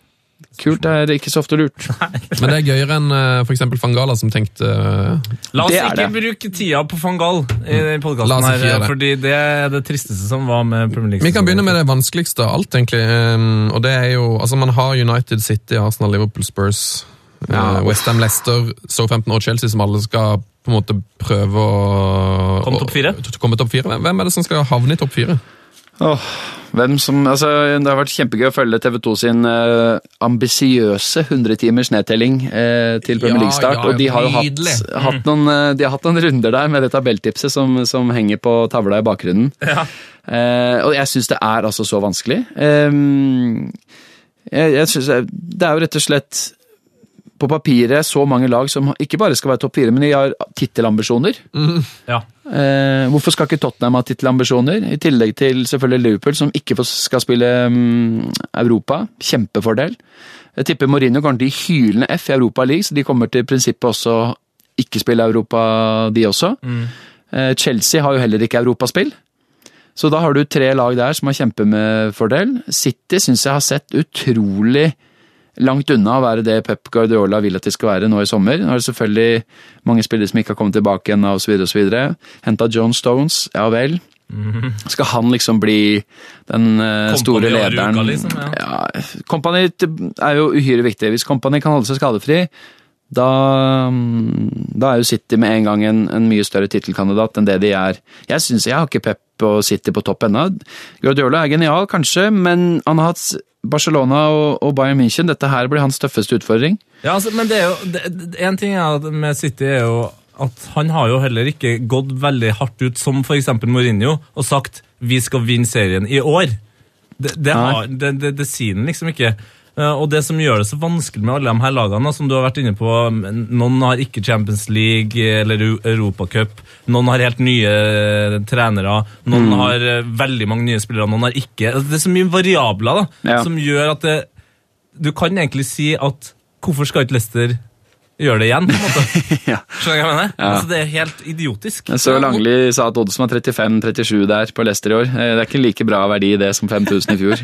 Kult er ikke så ofte lurt. Men det er gøyere enn f.eks. for eksempel Fangala, som tenkte eh, La oss ikke det. bruke tida på Fangal i podkasten her, det. fordi det er det tristeste som var med Premier League. Vi kan begynne med det vanskeligste av alt, egentlig. Um, og det er jo, altså Man har United, City, Arsenal, Liverpool, Spurs, ja. Westham, Leicester, Southampton og Chelsea, som alle skal på en måte prøve å Komme topp fire? Hvem er det som skal havne i topp fire? Åh, hvem som, altså, det har vært kjempegøy å følge TV 2 sin eh, ambisiøse 100 timers nedtelling eh, til Premier League-start. ja, og de har jo hatt, hatt, noen, eh, de har hatt noen runder der med det tabelltipset som, som henger på tavla i bakgrunnen. Eh, og jeg syns det er altså så vanskelig. Ehm, jeg, jeg synes, det- det er jo rett og slett på papiret så mange lag som ikke bare skal være topp fire, men de har tittelambisjoner. Ja. Eh, hvorfor skal ikke Tottenham ha tittelambisjoner? I tillegg til selvfølgelig Liverpool, som ikke skal spille um, Europa. Kjempefordel. Jeg tipper Mourinho kommer til hylende F i Europa League, så de kommer til prinsippet også ikke spille Europa, de også. Eh, Chelsea har jo heller ikke europaspill. Så da har du tre lag der som har kjempefordel. City syns jeg har sett utrolig langt unna å være det Pep Guardiola vil at de skal være nå i sommer. Nå er det selvfølgelig mange spillere som ikke har kommet tilbake igjen så videre. Henta John Stones, ja vel. Skal han liksom bli den uh, store lederen? Ruka, liksom, ja. ja. Er jo uhyre viktig. Hvis Company kan holde seg skadefri, da, mm, da er jo City med en gang en, en mye større tittelkandidat enn det de er. Jeg synes, jeg har ikke Pep og City på topp ennå. Guardiola er genial, kanskje, men han har hatt Barcelona og, Bayern München. Dette her blir hans tøffeste utfordring. Ja, altså, men det er jo det, En ting er med City er jo at han har jo heller ikke gått veldig hardt ut som f.eks. Mourinho og sagt 'vi skal vinne serien i år'. Det, det, har, det, sier han liksom ikke. Eh, Og det som gjør det så vanskelig med alle de her lagene, som du har vært inne på Noen har ikke Champions League eller Eu- Europacup. Noen har helt nye eh, trenere. Noen Mm. har eh, veldig mange nye spillere, noen har ikke. Altså, Det er så mye variabler da, Ja. som gjør at det, du kan egentlig si at hvorfor skal ikke Leicester gjøre det igjen? på en måte? ja. Skjønner du hva jeg mener? Altså, det er helt idiotisk. Så Langli sa at Oddsen var 35-37 der på Leicester i år. Eh, Det er ikke like bra verdi det som 5000 i fjor.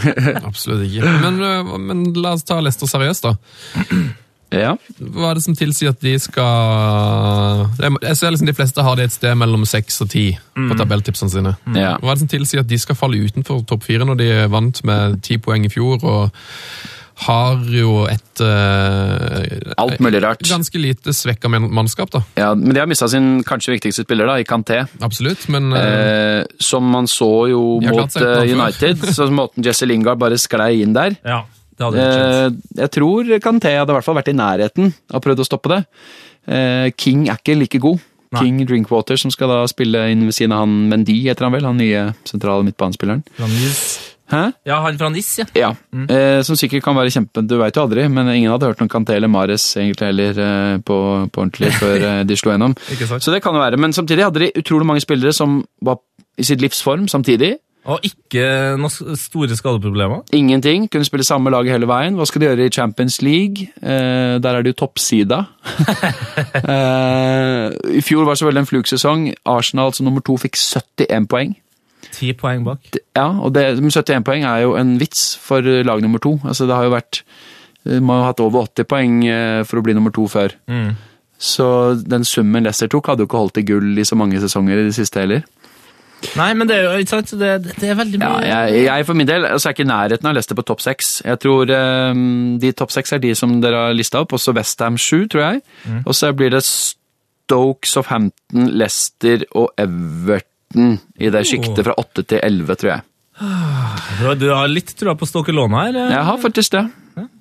Absolutt ikke. Men, øh, men la oss ta Leicester seriøst, da. Ja. Hva er det som tilsier at de skal Jeg ser liksom De fleste har det et sted mellom seks og ti på tabelltipsene sine. Ja. Hva er det som tilsier at de skal falle utenfor topp fire når de vant med ti poeng i fjor og har jo et uh, Alt mulig rart. Ganske lite svekka man- mannskap, da. ja, Men de har mista sin kanskje viktigste spiller, da, i Kanté. Absolutt, men uh, Eh, som man så jo mot eh. United. så måten Jesse Lingard bare sklei inn der. Ja, det hadde ikke skjedd. Eh, jeg tror Kanté hadde i hvert fall vært i nærheten av prøvd å stoppe det. Eh, King er ikke like god. Nei. King Drinkwater, som skal da spille inn ved siden av han Mendy, heter han vel, han nye sentrale midtbanespilleren. Hæ? Ja, han fra Nis, ja. Ja, eh, som sikkert kan være kjempe... Du veit jo aldri, men ingen hadde hørt noen Kanté eller Mares egentlig heller eh, på, på ordentlig før eh, de slo gjennom. Så det kan jo være, men samtidig hadde de utrolig mange spillere som var i sitt livsform samtidig. Og ikke noen store skadeproblemer. Ingenting. Kunne spille samme lag hele veien. Hva skal de gjøre i Champions League? Eh, der er det jo toppsida. eh, I fjor var selvfølgelig en fluksesong. Arsenal som nummer to fikk 71 poeng. Ti poeng bak. Det- Ja, og det, 71 poeng er jo en vits for lag nummer to. Altså, det har jo vært eh, Man har hatt over 80 poeng eh, for å bli nummer to før. Mm. Så den summen Leicester tok, hadde jo ikke holdt til gull i så mange sesonger i det siste heller. Nei, men det er jo ikke sant, det, det er veldig Ja, mye jeg, jeg for min del altså, er ikke i nærheten av det på topp seks. Jeg tror eh, de topp seks er de som dere har lista opp, også Westham 7, tror jeg. Og så blir det Stoke, Southampton, Leicester og Everton i det sjiktet fra 8 til 11, tror jeg. Du, har- litt trua på Stokkelåna her. eh? Jeg har faktisk det.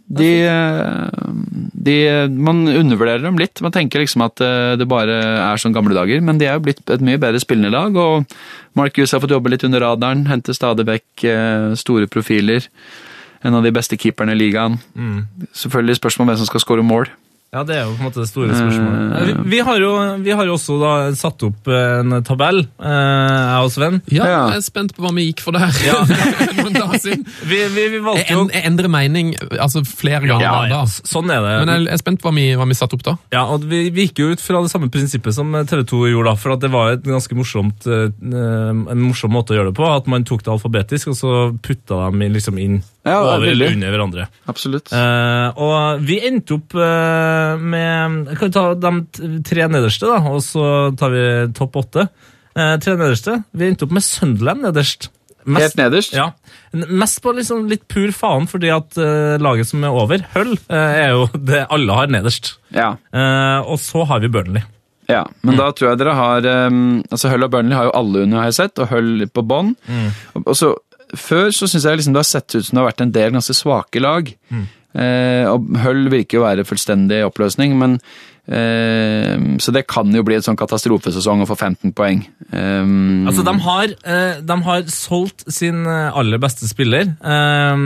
De, eh, de Man undervurderer dem litt. Man tenker liksom at eh, det bare er som gamle dager, men de er jo blitt et mye bedre spillende lag. og Marcus har fått jobbe litt under radaren, henter stadig vekk eh, store profiler. En av de beste keeperne i ligaen. Selvfølgelig spørsmål om hvem som skal skåre mål. Ja, det er jo på en måte det store spørsmålet. Vi, vi, har jo, vi har jo også da satt opp en tabell, eh, jeg og Sven. ja, Ja. jeg er spent på hva vi gikk for der. Ja. Noen dager siden. Vi, vi, vi valgte jo jeg endrer mening altså flere ganger ja, dag. sånn er det. Men jeg er spent på hva vi, hva vi satte opp da. Ja, og vi, vi gikk jo ut fra det samme prinsippet som TV 2 gjorde, da, for at det var et ganske morsomt, eh, en morsom måte å gjøre det på. At man tok det alfabetisk, og så putta dem liksom inn Ja, er over eller veldig. under hverandre. Absolutt. Uh, og vi endte opp uh, med Jeg kan ta de tre nederste, da, og så tar vi topp åtte. Uh, tre nederste. Vi endte opp med Sunderland nederst. Helt nederst? Ja. Mest på liksom litt pur faen, fordi at laget som er over, Hull, er jo det alle har nederst. Ja. Og så har vi Burnley. Ja, men da tror jeg dere har um, Altså Hull og Burnley har jo alle under, har jeg sett, og Hull på bånn. Og, og så, før så syns jeg liksom det har sett ut som det har vært en del ganske svake lag. Eh, og Hull virker å være fullstendig i oppløsning, men eh, Så det kan jo bli et sånn katastrofesesong å få 15 poeng. Um, Altså, de har, eh, de har solgt sin eh, aller beste spiller. Eh,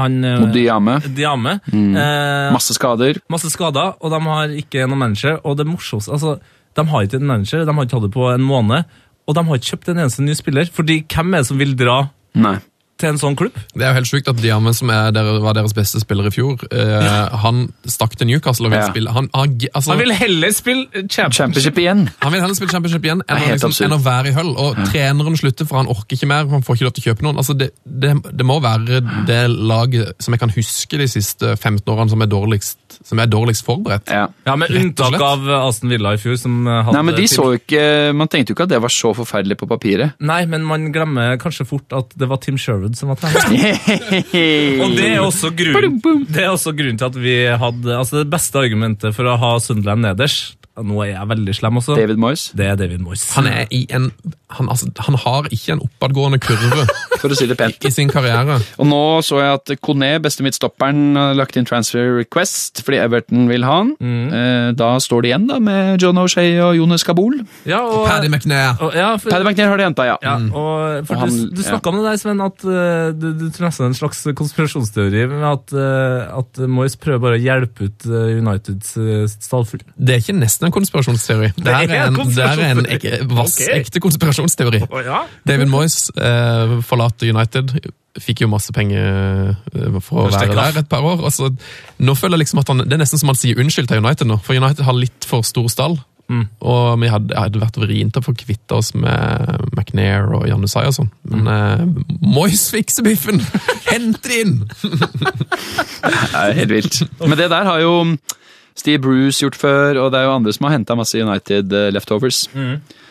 han Diame. Diame. Diame. Eh, Masse skader. masse skader, og de har ikke noen manager. Og det morsomste altså, De har ikke en manager, de har ikke hatt det på en måned. Og de har ikke kjøpt en eneste ny spiller. Fordi hvem er det som vil dra Nei. Til en sånn klubb? Det er jo helt sjukt at Diame, som er der, var deres beste spiller i fjor, eh, han stakk til Newcastle og vil Ja. spille han, han, altså, Han vil heller spille championship. Championship igjen. han vil heller spille championship igjen enn, liksom, enn å være i Hull. Og treneren slutter, for han orker ikke mer. Han får ikke lov til å kjøpe noen. Altså, det, det, det må være det laget som jeg kan huske de siste 15 årene som er dårligst, som er dårligst forberedt. Ja. Ja, Med unntak av Aston Villa i fjor, som eh, hadde Nei, men de så jo ikke Man tenkte jo ikke at det var så forferdelig på papiret. Nei, men man glemmer kanskje fort at det var Tim Sherwood som var trener. Og det er også grunnen, det er også grunnen til at vi hadde altså Det beste argumentet for å ha Sunderland nederst Nå er jeg veldig slem også. David Moyes, Det er David Moyes. Han, er i en, han, altså, han har ikke en oppadgående kurve for å si det pent. i sin karriere. Og nå så jeg at Kone, beste midtstopperen, har lagt inn transfer request fordi Everton vil ha han. Eh, Da står det igjen da med John O'Shea og Jonas Kabul. Ja, og, Paddy McNair. og, ja, for, Paddy McNair har de henta, ja. ja, og, for Og han- du, du ja. snakka om det der, Sven, at eh, du, du tror nesten en slags konspirasjonsteori med at, uh, at Moyes prøver bare å hjelpe ut eh, Uniteds uh, stallfull. Det er ikke nesten en konspirasjonsteori. Det er er en, er en ek, vass, okay. ekte konspirasjonsteori. ja. David Moyes eh, forlater United. Fikk jo masse penger eh, for å være der et par år. Altså, nå føler jeg liksom at han, Det er nesten som han sier unnskyld til United nå, for United har litt for stor stall. Mm. Og vi hadde, hadde vært vrient å få kvitte oss med McNair og Jan Usai og sånn. Men eh, Moyes fikser biffen! Hent det inn! Det er helt vilt. Men det der har jo Steve Bruce gjort før, og det er jo andre som har henta masse United leftovers. leftovers.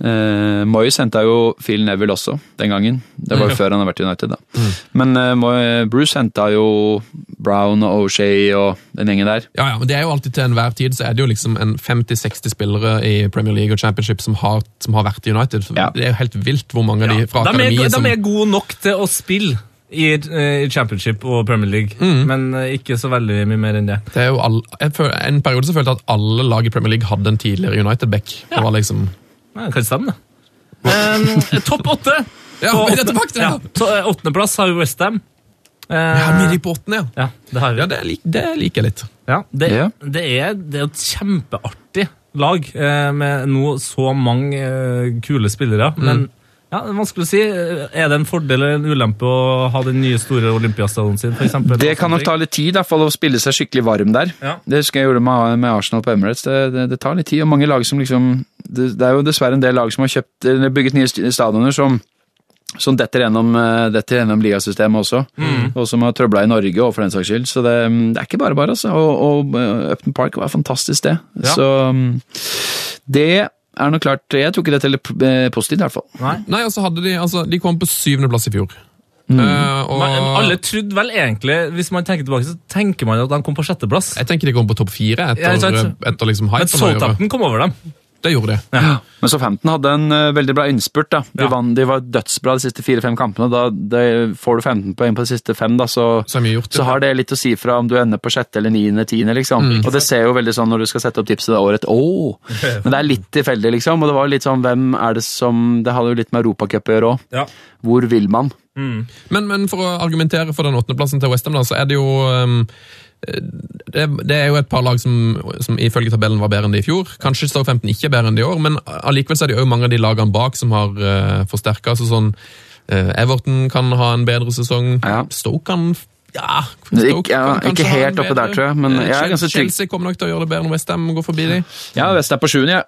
Uh, Moyes henta jo Phil Neville også, den gangen. Det var jo før han har vært i United, da. Men uh, Moy- Bruce henta jo Brown og O'Shea og den gjengen der. Ja, ja, men det er jo alltid Til enhver tid så er det jo liksom en 50-60 spillere i Premier League og Championship som har, som har vært i United. Ja. Det er jo helt vilt hvor mange av de fra de, er, akademiet som de er gode nok til å spille i, eh, i Championship og Premier League, Mm. men eh, ikke så veldig mye mer enn det. Det er jo all, jeg føler, En periode så følte jeg at alle lag i Premier League hadde en tidligere United-back. Det var liksom Nei, det kan stemme, det. Um, topp åtte! Ja, På vi åttende- tilbake til det, ja, eh, har jo Westham. Ja, Midt i på åttende, ja. ja, det har vi. Ja, det, lik, det liker jeg litt. Ja, det, Ja. det, er, det er et kjempeartig lag eh, med nå så mange eh, kule spillere. Mm. Men ja, det er vanskelig å si. Er det en fordel eller en ulempe å ha den nye store Olympiastadion sin? For eksempel? Det kan nok ta litt tid, hvert fall å spille seg skikkelig varm der. Ja. Det husker jeg gjorde med, med Arsenal på Emirates. Det, det, det tar litt tid, og mange lag som liksom Det, det er jo dessverre en del lag som har kjøpt, bygget nye stadioner som som detter gjennom, eh, detter gjennom ligasystemet også, og som har trøbla i Norge og for den saks skyld. Så det, det er ikke bare bare, altså. Og, og eh, Upton Park var fantastisk, det. Ja. Så mm, det er nok klart Jeg tror ikke det teller eh, positivt, i hvert fall. Nei. Nei, altså, hadde De altså, de kom på syvendeplass i fjor. Mm. Uh, og Men alle trodde vel egentlig, hvis man tenker tilbake, så tenker man at de kom på sjetteplass. Jeg tenker de kom på topp fire etter, etter liksom Men. Southampton kom over dem. Det gjorde de. Men Southampton hadde en eh, veldig bra innspurt. da. De, Ja. vann, de var dødsbra de siste fire-fem kampene. og Da de, Får du 15 poeng på de siste fem, da, så, Så har gjort det. så har det litt å si fra om du ender på sjette eller niende, tiende. liksom. Mm. Og det ser jo veldig sånn når du skal sette opp tipset det året Åh! Men det er litt tilfeldig, liksom. Og det var litt sånn, hvem er det som Det hadde jo litt med Europacup å gjøre òg. Ja. Hvor vil man? Men, men for å argumentere for den åttendeplassen til Westham, da, så er det jo um, det, det er jo et par lag som, som ifølge tabellen var bedre enn de i fjor. Kanskje Stoke-15 ikke er bedre enn de i år, men allikevel så er det jo mange av de lagene bak som har uh, forsterka. Altså sånn, uh, Everton kan ha en bedre sesong. Ja. Stoke kan ja, Ikke- ja, kan ikke helt oppe der, tror jeg, men Eh, jeg er ganske trygg. Chelsea kommer nok til å gjøre det bedre når Westham går forbi dem. Ja, Westham er på sjuende, ja.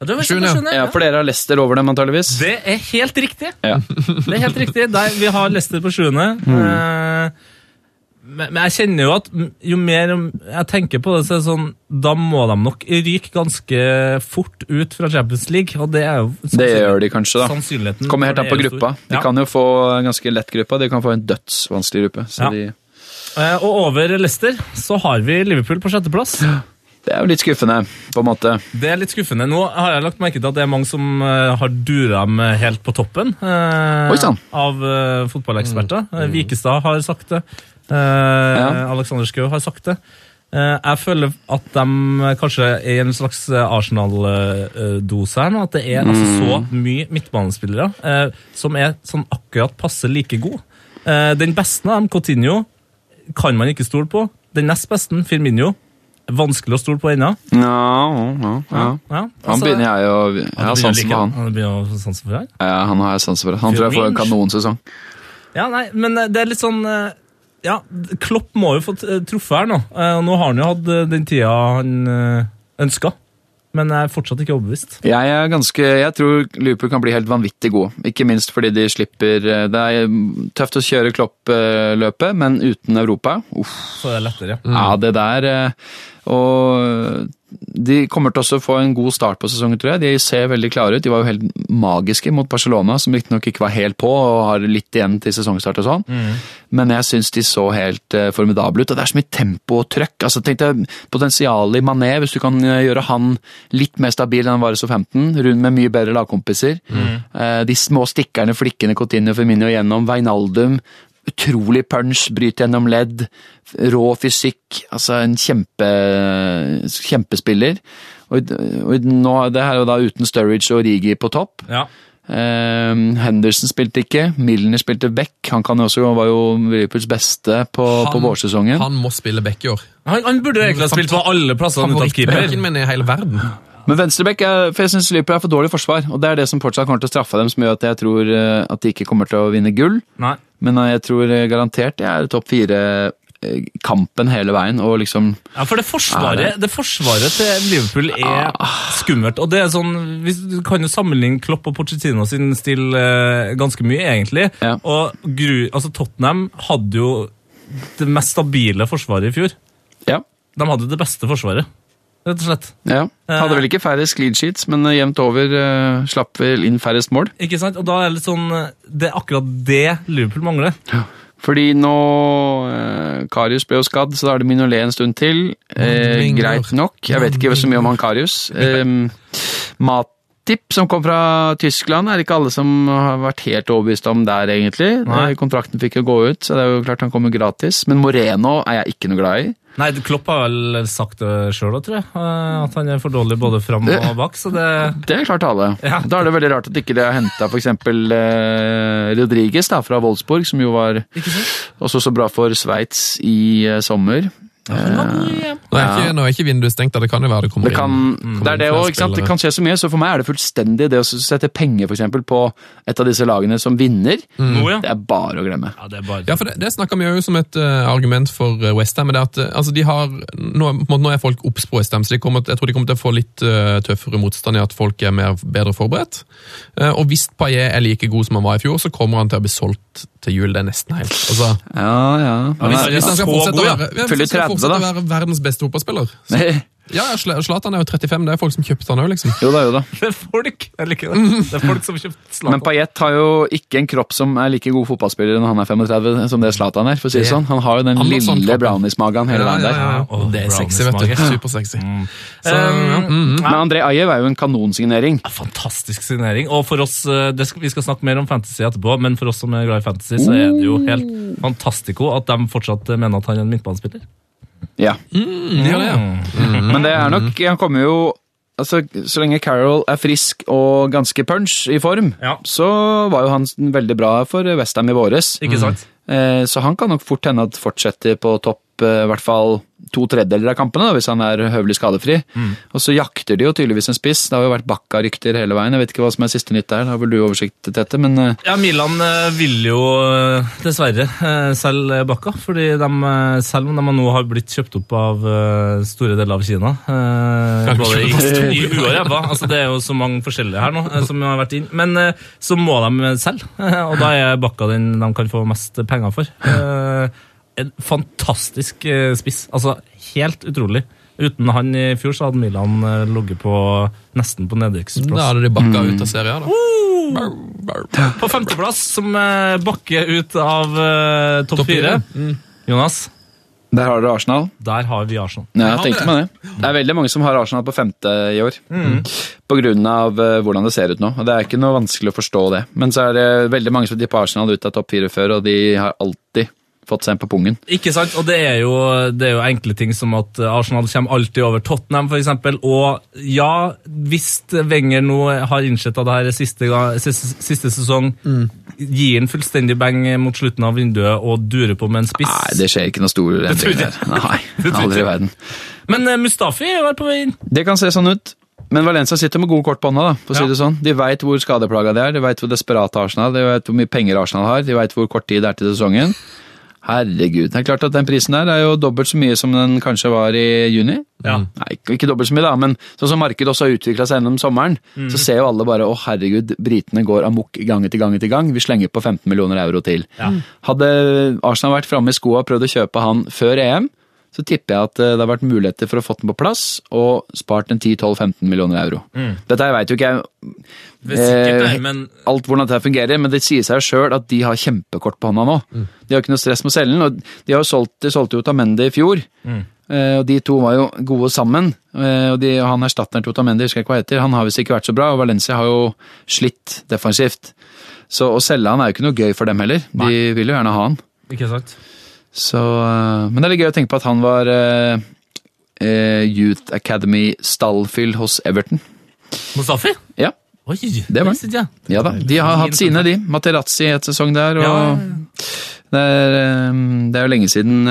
Ja, det, var Sjuende, ja. ja. For dere har Leicester over dem, antageligvis. det er helt riktig. Ja. Det er helt riktig. Der, vi har Leicester på sjuende. Mm. men, men jeg kjenner jo at jo mer jeg tenker på det, så er det sånn Da må de nok ryke ganske fort ut fra Champions League, og det er jo Det gjør de kanskje, da. Kommer helt an på gruppa. De Ja. kan jo få en ganske lett gruppe, de kan få en dødsvanskelig gruppe. Så Ja. de, Eh, Og over Leicester så har vi Liverpool på sjetteplass. Det er jo litt skuffende, på en måte. Det er litt skuffende. Nå har jeg lagt merke til at det er mange som eh, har dura dem helt på toppen eh, av eh, fotballeksperter. Mm. Vikestad har sagt det. Eh, Alexander Schou har sagt det. Eh, jeg føler at de kanskje er i en slags Arsenal-dose her nå. At det er altså så mye midtbanespillere eh, som er sånn akkurat passe like god. Eh, den beste av dem, Coutinho, kan man ikke stole på. Den nest beste, Firmino, vanskelig å stole på ennå. No, ja, ja. Ja, Han altså- begynner jeg å Jeg har sansen for han. Han begynner å sanse for deg? Ja, han har jeg sansen for. Han tror jeg får en kanonsesong. Ja, nei, men eh, det er litt sånn eh, Ja, Klopp må jo få t- truffet her nå. Eh, nå har han jo hatt eh, den tida han ønska. Men jeg er fortsatt ikke overbevist. Jeg er ganske, jeg tror Liverpool kan bli helt vanvittig gode. Ikke minst fordi de slipper eh, Det er tøft å kjøre Klopp-løpet, men uten Europa. Uff, Så er det lettere. ja, Ja, det der eh, Og de kommer til å få en god start på sesongen, tror jeg. De ser veldig klare ut. De var jo helt magiske mot Barcelona, som riktignok ikke var helt på og har litt igjen til sesongstart og sånn. Men jeg syns de så helt uh, formidable ut. Og det er så mye tempo og trøkk. Altså, tenk deg potensialet i Mané, hvis du kan eh, gjøre han litt mer stabil enn han var i SO15, rundt med mye bedre lagkompiser. Eh, de små stikkerne, flikkene Coutinho Firmino gjennom, Veinaldum. Utrolig punch, bryter gjennom ledd, rå fysikk. Altså en kjempe, kjempespiller. Og, og nå, det her er jo da uten Sturridge og Rigi på topp. Ja. Um, Henderson spilte ikke, Milner spilte back. Han kan også, var jo Liverpools beste på, på vårsesongen. Han må spille back i år. Han, han burde egentlig ha spilt på alle plassene unntatt keeper. Favorittbacken i hele verden. Men venstreback, er- for jeg synes Liverpool er for dårlig forsvar. Og det er det som fortsatt kommer til å straffe dem, som gjør at jeg tror eh, at de ikke kommer til å vinne gull. Nei. Men eh, jeg tror eh, garantert det er topp fire-kampen hele veien. Og liksom Ja, for det forsvaret, det forsvaret til Liverpool er skummelt. Og det er sånn, Du kan jo sammenligne Klopp og Pochettino sin stil eh, ganske mye, egentlig. Ja. Og gru, altså Tottenham hadde jo det mest stabile forsvaret i fjor. Ja. De hadde det beste forsvaret, rett og slett. ja. Hadde vel ikke færrest clean sheets, men eh, jevnt over uh, slapp vel inn færrest mål. Ikke sant? Og da er det litt sånn eh, Det er akkurat det Liverpool mangler. Fordi nå eh, Karius ble jo skadd, så da er det Minolet en stund til. Eh, greit nok. Jeg vet ikke så mye om han Karius. Eh, Matip, som kom fra Tyskland, er det ikke alle som har vært helt overbevist om der, egentlig. Nei. Eh, Kontrakten fikk jo gå ut, så det er jo klart han kommer gratis. Men Moreno er jeg ikke noe glad i. Nei, Klopp har vel sagt det sjøl, tror jeg. eh, At han er for dårlig både fram og bak. Så det Det er klart tale. Ja. Da er det veldig rart at ikke det har henta f.eks. Eh, Rodriguez da, fra Wolfsburg, som jo var også så bra for Sveits i eh, sommer. Nå er, ikke, nå er ikke vinduet stengt, da. det kan jo være det kommer Det, kan, inn det er det òg, ikke sant. Det kan skje så mye. Så for meg er det fullstendig det å sette penger for eksempel, på et av disse lagene som vinner. Mm. Det er bare å glemme. ja, det er bare Ja, for Det, det snakker vi jo som et uh, argument for uh, Westham. Altså, de har, nå, nå er folk obs på Westham, så de kommer, jeg tror de kommer til å få litt uh, tøffere motstand i at folk er mer, bedre forberedt. Uh, og hvis Paillet er like god som han var i fjor, så kommer han til å bli solgt til jul. Det er nesten helt. Altså, Ja, ja. hvis- Men, hvis han skal fortsette, å være, ja, hvis han skal fortsette å være verdens beste fotballspiller så, Ja, ja, Zlatan er jo 35, det er folk som kjøpte han òg, liksom. jo da, jo da. Det er folk! Jeg liker det. Det er folk som kjøpte Men Zlatan. Payet har jo ikke en kropp som er like god fotballspiller når han er 35 som det Zlatan er. for å si det sånn. Han har jo den lille sånn brownies-magen hele veien der. ja. Åh, Det er sexy, vet du. Supersexy. Mm. Så, Um, ja, mm, mm. Men André Ajev er jo en kanonsignering. Ja, Fantastisk signering. Og for oss, eh, det skal, Vi skal snakke mer om fantasy etterpå, men for oss som er glad i fantasy, så er det jo helt fantastico at de fortsatt mener at han er en midtbanespiller. Ja. Mm, ja, ja. Mm. Men det er nok Han kommer jo Altså, Så lenge Carroll er frisk og ganske punch i form, Ja. så var jo han veldig bra for Westham i våres. Ikke sant? Mm. Så han kan nok fort hende at fortsetter på topp eh, i hvert fall to tredjedeler av kampene, da, hvis han er høvelig skadefri. Og så jakter de jo tydeligvis en spiss. Det har jo vært Bakka-rykter hele veien. Jeg vet ikke hva som er siste nytt der, har vel du oversikt til dette, men eh, Ja, Milan ville vil jo eh, dessverre eh, selge Bakka, fordi de, eh, selv om de nå har blitt kjøpt opp av eh, store deler av Kina eh, Både i, i huet og ræva. Altså, det er jo så mange forskjellige her nå eh, som har vært inn. Men eh, så må de selge, eh, og da er Bakka den de kan få mest penger for. En fantastisk eh, spiss. Altså, helt utrolig. Uten han i fjor så hadde Milan eh, ligget på nesten på Da nedrykksplass. hadde de bakka ut av serien. da. Bow, bow. På femteplass, som eh, bakker ut av uh, topp fire. Mm. Jonas, Der har dere Arsenal. Der har vi Arsenal. Ja, jeg tenkte det. meg det. Det er veldig mange som har Arsenal på femte i år. Mm. På grunn av hvordan det ser ut nå. Og Det er ikke noe vanskelig å forstå det. Men så er det veldig mange som tipper Arsenal ut av topp fire før, og de har alltid fått seg en på pungen. Ikke sant? Og det er, jo, det er jo enkle ting som at Arsenal kommer alltid over Tottenham, f.eks. Og ja, hvis Wenger nå har innsett at det her er siste, gang, siste, siste sesong, gir han fullstendig bang mot slutten av vinduet og durer på med en spiss. Nei, det skjer ikke noe stor endring der. Nei, aldri i verden. Men eh, Mustafi er på vei inn. Det kan se sånn ut. Men Valencia sitter med gode kort på hånda. da, for å si Ja. det sånn. De veit hvor skadeplaga de er, de veit hvor desperate Arsenal de vet hvor mye penger Arsenal har, de veit hvor kort tid det er til sesongen. Herregud. Det er klart at Den prisen der er jo dobbelt så mye som den kanskje var i juni. Ja. Nei, ikke- ikke dobbelt så mye, da, men sånn som markedet også har utvikla seg gjennom sommeren, så ser jo alle bare å herregud, britene går amok gang etter gang etter gang. Vi slenger på 15 millioner euro til. Hadde Arsenal vært framme i skoa og prøvd å kjøpe han før EM, så tipper jeg at eh, det har vært muligheter for å få den på plass og spart en 10-12-15 millioner euro. Dette veit jo ikke jeg er sikkert Eh, men alt hvordan dette fungerer, men det sier seg sjøl at de har kjempekort på hånda nå. De har ikke noe stress med å selge den, og de har jo solgt, de solgte jo Tamendi i fjor. Eh, og De to var jo gode sammen. eh, og, de, og Han erstatteren til Otamendi, husker jeg ikke hva heter, han har visst ikke vært så bra, og Valencia har jo slitt defensivt. Så å selge han er jo ikke noe gøy for dem heller. De vil jo gjerne ha han. Ikke sant? Så, eh, men det er litt gøy å tenke på at han var eh, eh, Youth Academy stallfyll hos Everton. Mustafi? Ja, Oi, Det var han. ja da. De har hatt sine, de. Materazzi et sesong der, og Ja, Det, er, eh, det er jo lenge siden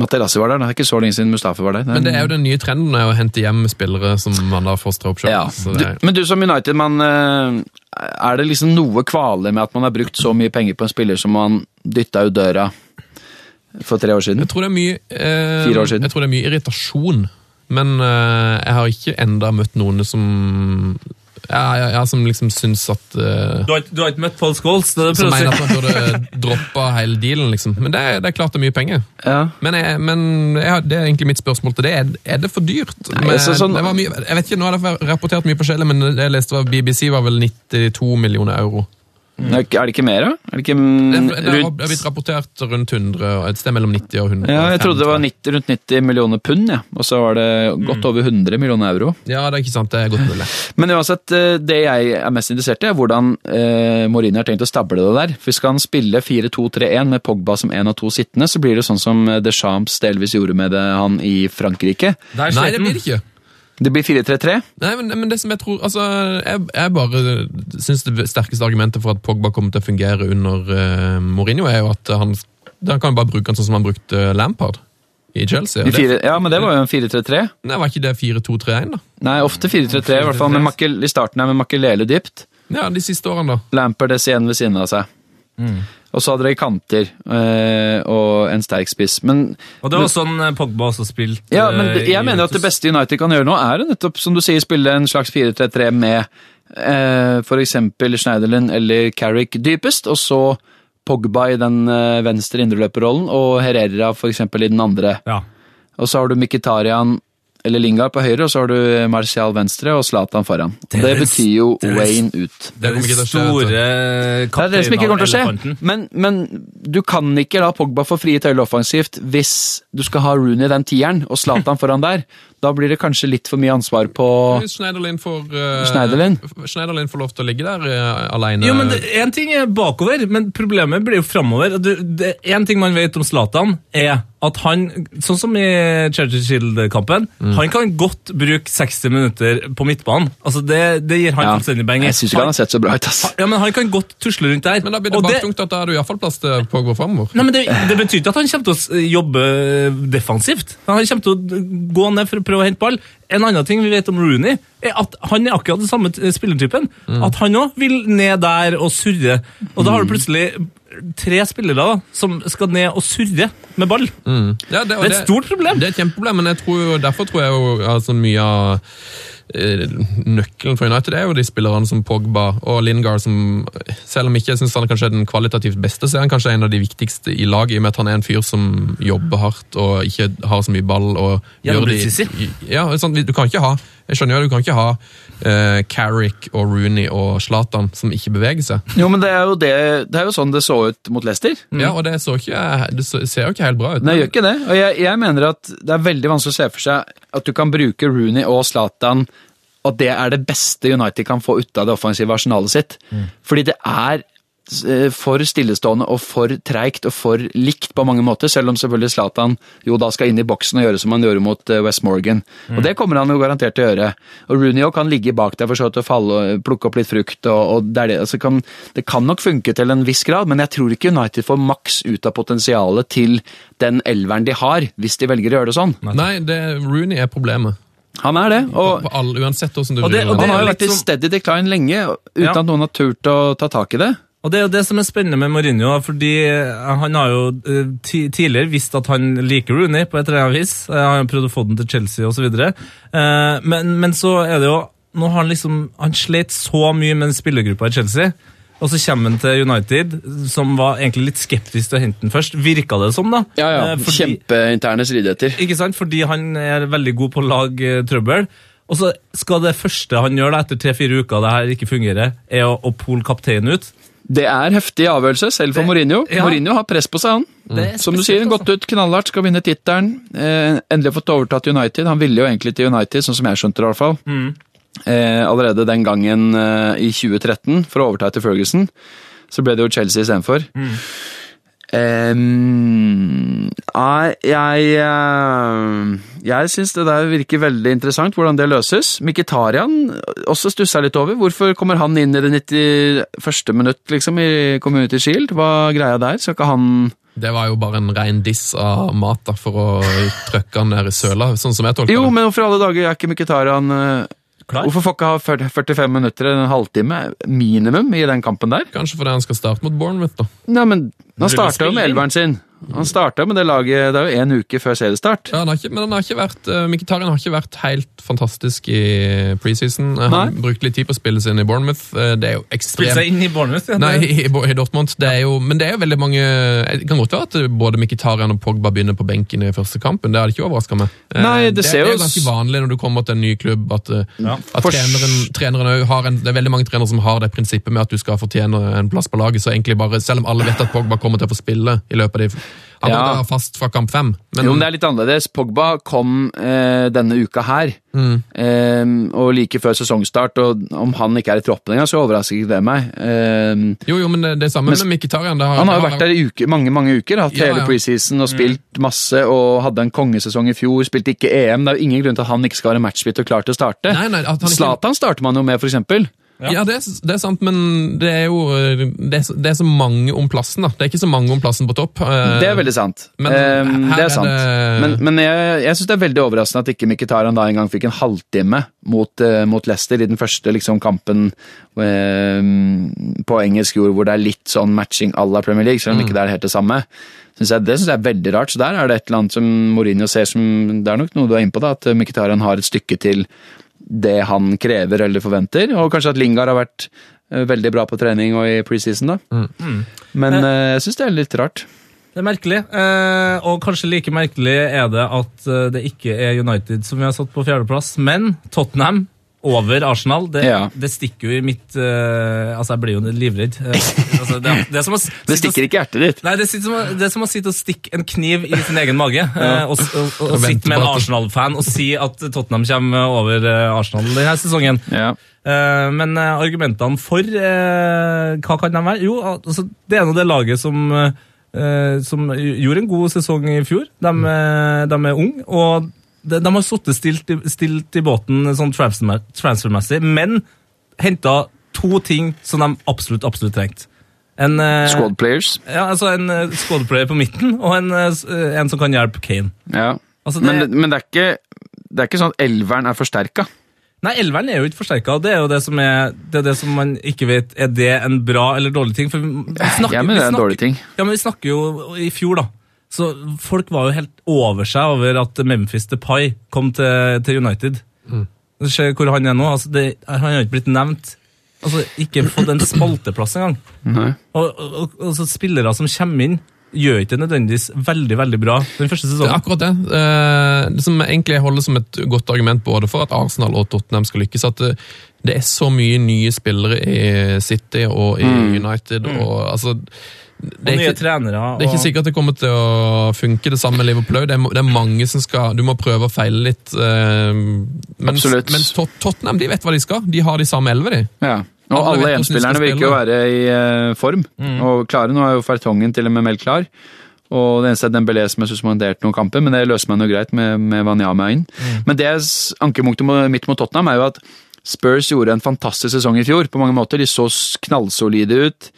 Materazzi var der. Det er ikke så lenge siden Mustafi var der. Men det er jo den nye trenden å hente hjem spillere som man da fostrer opp sjøl. ja. Er, Men du som United-mann, er det liksom noe kvale med at man har brukt så mye penger på en spiller som man dytta ut døra for tre år siden? jeg tror det er mye eh, Fire år siden. Jeg tror det er mye irritasjon, men eh, jeg har ikke enda møtt noen som ja, ja, ja, som liksom syns at uh, Du har, du har ikke møtt Paul Scholes? Det det Som mener at man burde droppa hele dealen, liksom. Men det, er- det er klart det er mye penger. Ja. Men, jeg, men jeg, har- det er egentlig mitt spørsmål til det. Er, er det for dyrt? Nei, Men altså, sånn- det var mye, jeg vet ikke, Nå har det rapportert mye forskjellig, men det jeg leste var BBC var vel 92 millioner euro. Ikke- er det ikke mer, da? Er det ikke mm, det, har, det har blitt rapportert rundt 100, et sted mellom 90 og 100. Ja, jeg trodde det var 90, rundt 90 millioner pund, ja. og så var det godt over 100 millioner euro. Ja, det er ikke sant. Det er godt mulig. Men uansett, eh, det jeg er mest interessert i, er hvordan eh, Mourinho har tenkt å stable det der. For Skal han spille 4-2-3-1 med Pogba som én av to sittende, så blir det sånn som Deschamps delvis gjorde med det, han i Frankrike. Nei, det blir det ikke. Det blir 4-3-3. Nei, men, men det som jeg tror altså, Jeg, jeg bare syns det sterkeste argumentet for at Pogba kommer til å fungere under uh, Mourinho, er jo at han, han kan jo bare bruke han sånn som han brukte Lampard i Chelsea. I fire, ja, men det var jo en 4-3-3. nei, var ikke det 4-2-3-1, da? Nei, ofte 4-3-3, i hvert fall med Makel, i starten her med Makelele dypt. Ja, de siste årene, da. Lampard SCN ved siden av seg. Mm. Og så hadde de kanter eh, og en sterk spiss. Men Og det var sånn Pogba også spilte. Ja, men eh, jeg mener at det beste United kan gjøre nå, er å nettopp, som du sier, spille en slags 4-3-3 med eh, for eksempel Schneiderlin eller Carrick dypest, og så Pogba i den venstre indreløperrollen, og Herrera eksempel i den andre. Ja. Og så har du Mkhitaryan eller Lingard på høyre, og så har du Martial venstre og Zlatan foran. Det Det, betyr jo det er Wayne ut. Det er kommer den store Det er det som ikke kommer til å skje. Men, men du kan ikke la Pogba få frie tøyler offensivt hvis du skal ha Rooney den tieren og Zlatan foran der. Da blir det kanskje litt for mye ansvar på Schneiderlin får uh, Schneiderlin? Schneiderlin får lov til å ligge der uh, alene Jo, men Én ting er bakover, men problemet blir jo framover. Én ting man vet om Zlatan, er at han, sånn som i Charity Shield-kampen, Mm. han kan godt bruke 60 minutter på midtbanen. Altså, Det, det gir han Ja, fullstendig beng. Jeg syns ikke han har sett så bra ut, ass. Ja, men Han kan godt tusle rundt der. Men da blir det bare tungt at da er det iallfall plass til Pogba framover. Nei, men det, det betyr ikke at han kommer til å jobbe defensivt. Han kommer til å gå ned for å prøve å hente ball. En annen ting vi vet om Rooney, er at han er akkurat den samme spillertypen. Mm. At han òg vil ned der og surre. Og da har du plutselig tre spillere da, som skal ned og surre med ball. Ja, det, og Det er et stort problem. Det er et kjempeproblem, men jeg tror, derfor tror jeg jo altså, mye av nøkkelen for United er jo de spillerne som Pogba og Lingard, som selv om ikke jeg synes han kanskje er den kvalitativt beste, så er han kanskje en av de viktigste i laget, i og med at han er en fyr som jobber hardt og ikke har så mye ball. og gjør det- Gjennombruddssissy. Ja, sånn, du kan ikke ha jeg skjønner jo at du kan ikke ha eh, Carrick og Rooney og Zlatan som ikke beveger seg. Jo, men det er jo, det, det er jo sånn det så ut mot Leicester. Ja, og det, ikke, det ser jo ikke helt bra ut. Nei, det gjør ikke det. Og jeg, jeg mener at det er veldig vanskelig å se for seg at du kan bruke Rooney og Zlatan, og det er det beste United kan få ut av det offensive arsenalet sitt. Fordi det er for stillestående og for treigt og for likt på mange måter, selv om selvfølgelig Zlatan jo da skal inn i boksen og gjøre som han gjorde mot eh, West Morgan. Og det kommer han jo garantert til å gjøre. Og Rooney kan ligge bak der for så vidt og falle plukke opp litt frukt, og, og det, det. Altså kan, det kan nok funke til en viss grad, men jeg tror ikke United får maks ut av potensialet til den elveren de har, hvis de velger å gjøre det sånn. Nei, det, Rooney er problemet. Han er det, og På alle, uansett hvordan du Og det- og det. han har jo vært i steady decline lenge, uten Ja. at noen har turt å ta tak i det. Og Det er jo det som er spennende med Mourinho, fordi eh, han har jo eh, tidligere visst at han liker Rooney på et eller annet vis. Eh, Han har prøvd å få den til Chelsea osv. Men, men så er det jo Nå har han liksom Han slet så mye med den spillergruppa i Chelsea. Og så kommer han til United, som var egentlig litt skeptisk til å hente den først. Virka det som, da. Ja, fordi- Kjempeinterne stridigheter. Ikke sant? Fordi han er veldig god på å lage trøbbel. Og så skal det første han gjør da, etter tre-fire uker det her ikke fungerer, er å, å pole kapteinen ut. Det er heftig avgjørelse, selv for Det- Mourinho. ja. Mourinho har press på seg, han. Det er Som du sier, gått ut knallhardt, skal vinne tittelen. Eh, endelig fått overtatt United. Han ville jo egentlig til United, sånn som jeg skjønte det i hvert fall. Eh, allerede den gangen eh, i 2013, for å overta etter Ferguson. Så ble det jo Chelsea istedenfor. Um, nei, jeg eh, Jeg syns det der virker veldig interessant, hvordan det løses. Mkhitaryan også stussa litt over. Hvorfor kommer han inn i det 91. minutt liksom, i Community Shield? Hva greia der? Skal ikke han Det var jo bare en rein diss av Mata for å trykke han ned i søla, sånn som jeg tolker det. Jo, men for alle dager er ikke Mkhitaryan eh, Klar? Hvorfor får ikke ha 45 minutter, en halvtime minimum, i den kampen der? Kanskje fordi han skal starte mot Bournemouth, da. Nei, men Han starter starta jo med elveren sin. Han starta med det laget Det er jo én uke før seriestart. Ja, han har ikke, men han har ikke vært, uh, Mkhitaryan har ikke vært helt fantastisk i preseason. Eh, Han Nei. brukte litt tid på å spille sin i Bournemouth. Eh, Det er jo Spilte ekstremt seg inn i Bournemouth. ja. Nei, i, i Dortmund. Det er jo, men det er jo veldig mange Det kan godt være at både Mkhitaryan og Pogba begynner på benken i første kampen. Det hadde ikke overraska meg. Eh, Nei, det ser det er jo jo ganske vanlig når du kommer til en ny klubb, at, eh, Ja. at treneren, treneren har en, Det er veldig mange trenere som har det prinsippet med at du skal fortjene en plass på laget. så egentlig bare, Selv om alle vet at Pogba kommer til å få spille i løpet av de Han Ja. må fast fra kamp fem. Men, jo, men det er litt annerledes. Pogba kom eh, denne uka her, Mm. eh, og like før sesongstart. og Om han ikke er i troppen engang, så overrasker ikke det meg. Eh, jo, jo, men det, det er samme Men- med Mkhitaryan. det han har jo vært der i uke, mange mange uker, hatt Ja, hele ja. preseason og spilt masse og hadde en kongesesong i fjor. Spilte ikke EM. Det er jo ingen grunn til at han ikke skal være matchfit og klar til å starte. Han ikke- starter man jo med, for eksempel. Ja, det, er, det er sant, men det er jo eh, det er, så- det er så mange om plassen. da. Det er ikke så mange om plassen på topp. Eh, Det er veldig sant. men um, det er er sant. det- Men, men jeg, jeg syns det er veldig overraskende at ikke Mkhitaryan da engang fikk en halvtime mot, uh, mot Leicester i den første liksom, kampen uh, på engelsk jord, hvor det er litt sånn matching à la Premier League, selv om Mm. ikke det er helt det samme. Synes jeg, det syns jeg er veldig rart. Så der er det et eller annet som Mourinho ser som Det er nok noe du er inne på, da, at Mkhitaryan har et stykke til det han krever eller forventer, og kanskje at Lingard har vært eh, veldig bra på trening og i preseason, da. Mm. Men eh, jeg syns det er litt rart. Det er merkelig, eh, og kanskje like merkelig er det at eh, det ikke er United som vi har satt på fjerdeplass, men Tottenham over Arsenal. Det, Ja. det stikker jo i mitt uh, Altså, jeg blir jo livredd. Uh, altså, det, det, er som å, Det stikker ikke hjertet ditt. Nei, det er, som, å- det er som å sitte og stikke en kniv i sin egen mage. Uh, og, og, og, Og sitte med en Arsenal-fan og si at Tottenham kommer over Arsenal denne sesongen. Ja. Eh, men argumentene for hva kan de være? Jo, altså, det er nå det laget som, som gjorde en god sesong i fjor. De, mm. de er unge, og de, de har sittet stilt, stilt i båten sånn transfer- transfermessig, men henta to ting som de absolutt, absolutt trengte. En, eh, Squad players. Ja, altså en uh, squadplayer på midten, og en, eh, eh, en som kan hjelpe Kane. Ja. Altså, det- men, men det, er ikke, det er ikke sånn at elveren er forsterka. Nei, elveren er jo ikke forsterka. Det er jo det som, er, det er det som man ikke vet Er det en bra eller dårlig ting. For vi snakker, ja, men det er en dårlig ting. Ja, men vi snakker jo i fjor, da. Så folk var jo helt over seg over at Memphis Depay kom til, til United. Se hvor han er nå. Altså, det, han har ikke blitt nevnt. Altså, Ikke fått en spalteplass engang. Nei. Og, og, og, og så spillere som kommer inn gjør ikke nødvendigvis veldig veldig bra den første Det er akkurat det. Eh, Det som egentlig holder som et godt argument både for at Arsenal og Tottenham skal lykkes, at det, det er så mye nye spillere i City og i United. og altså... Det Og er, nye ikke, trenere. det er ikke og- sikkert det kommer til å funke det samme med Liverpool òg. Det, er det er mange som skal Du må prøve og feile litt. eh, Mens, Absolutt. mens Tot Tottenham de vet hva de skal. De har de samme elleve, de. Ja. Og Alle alle vet hvordan de enspillerne virker å være i eh, form. Og klare. Nå er jo Fertongen til og med meldt klar. Og det eneste er Dembélé som er suspendert noen kamper, men det løser man jo greit med, med Wanyama inn. Men det ankepunktet mitt mot Tottenham er jo at Spurs gjorde en fantastisk sesong i fjor. På mange måter. De så knallsolide ut.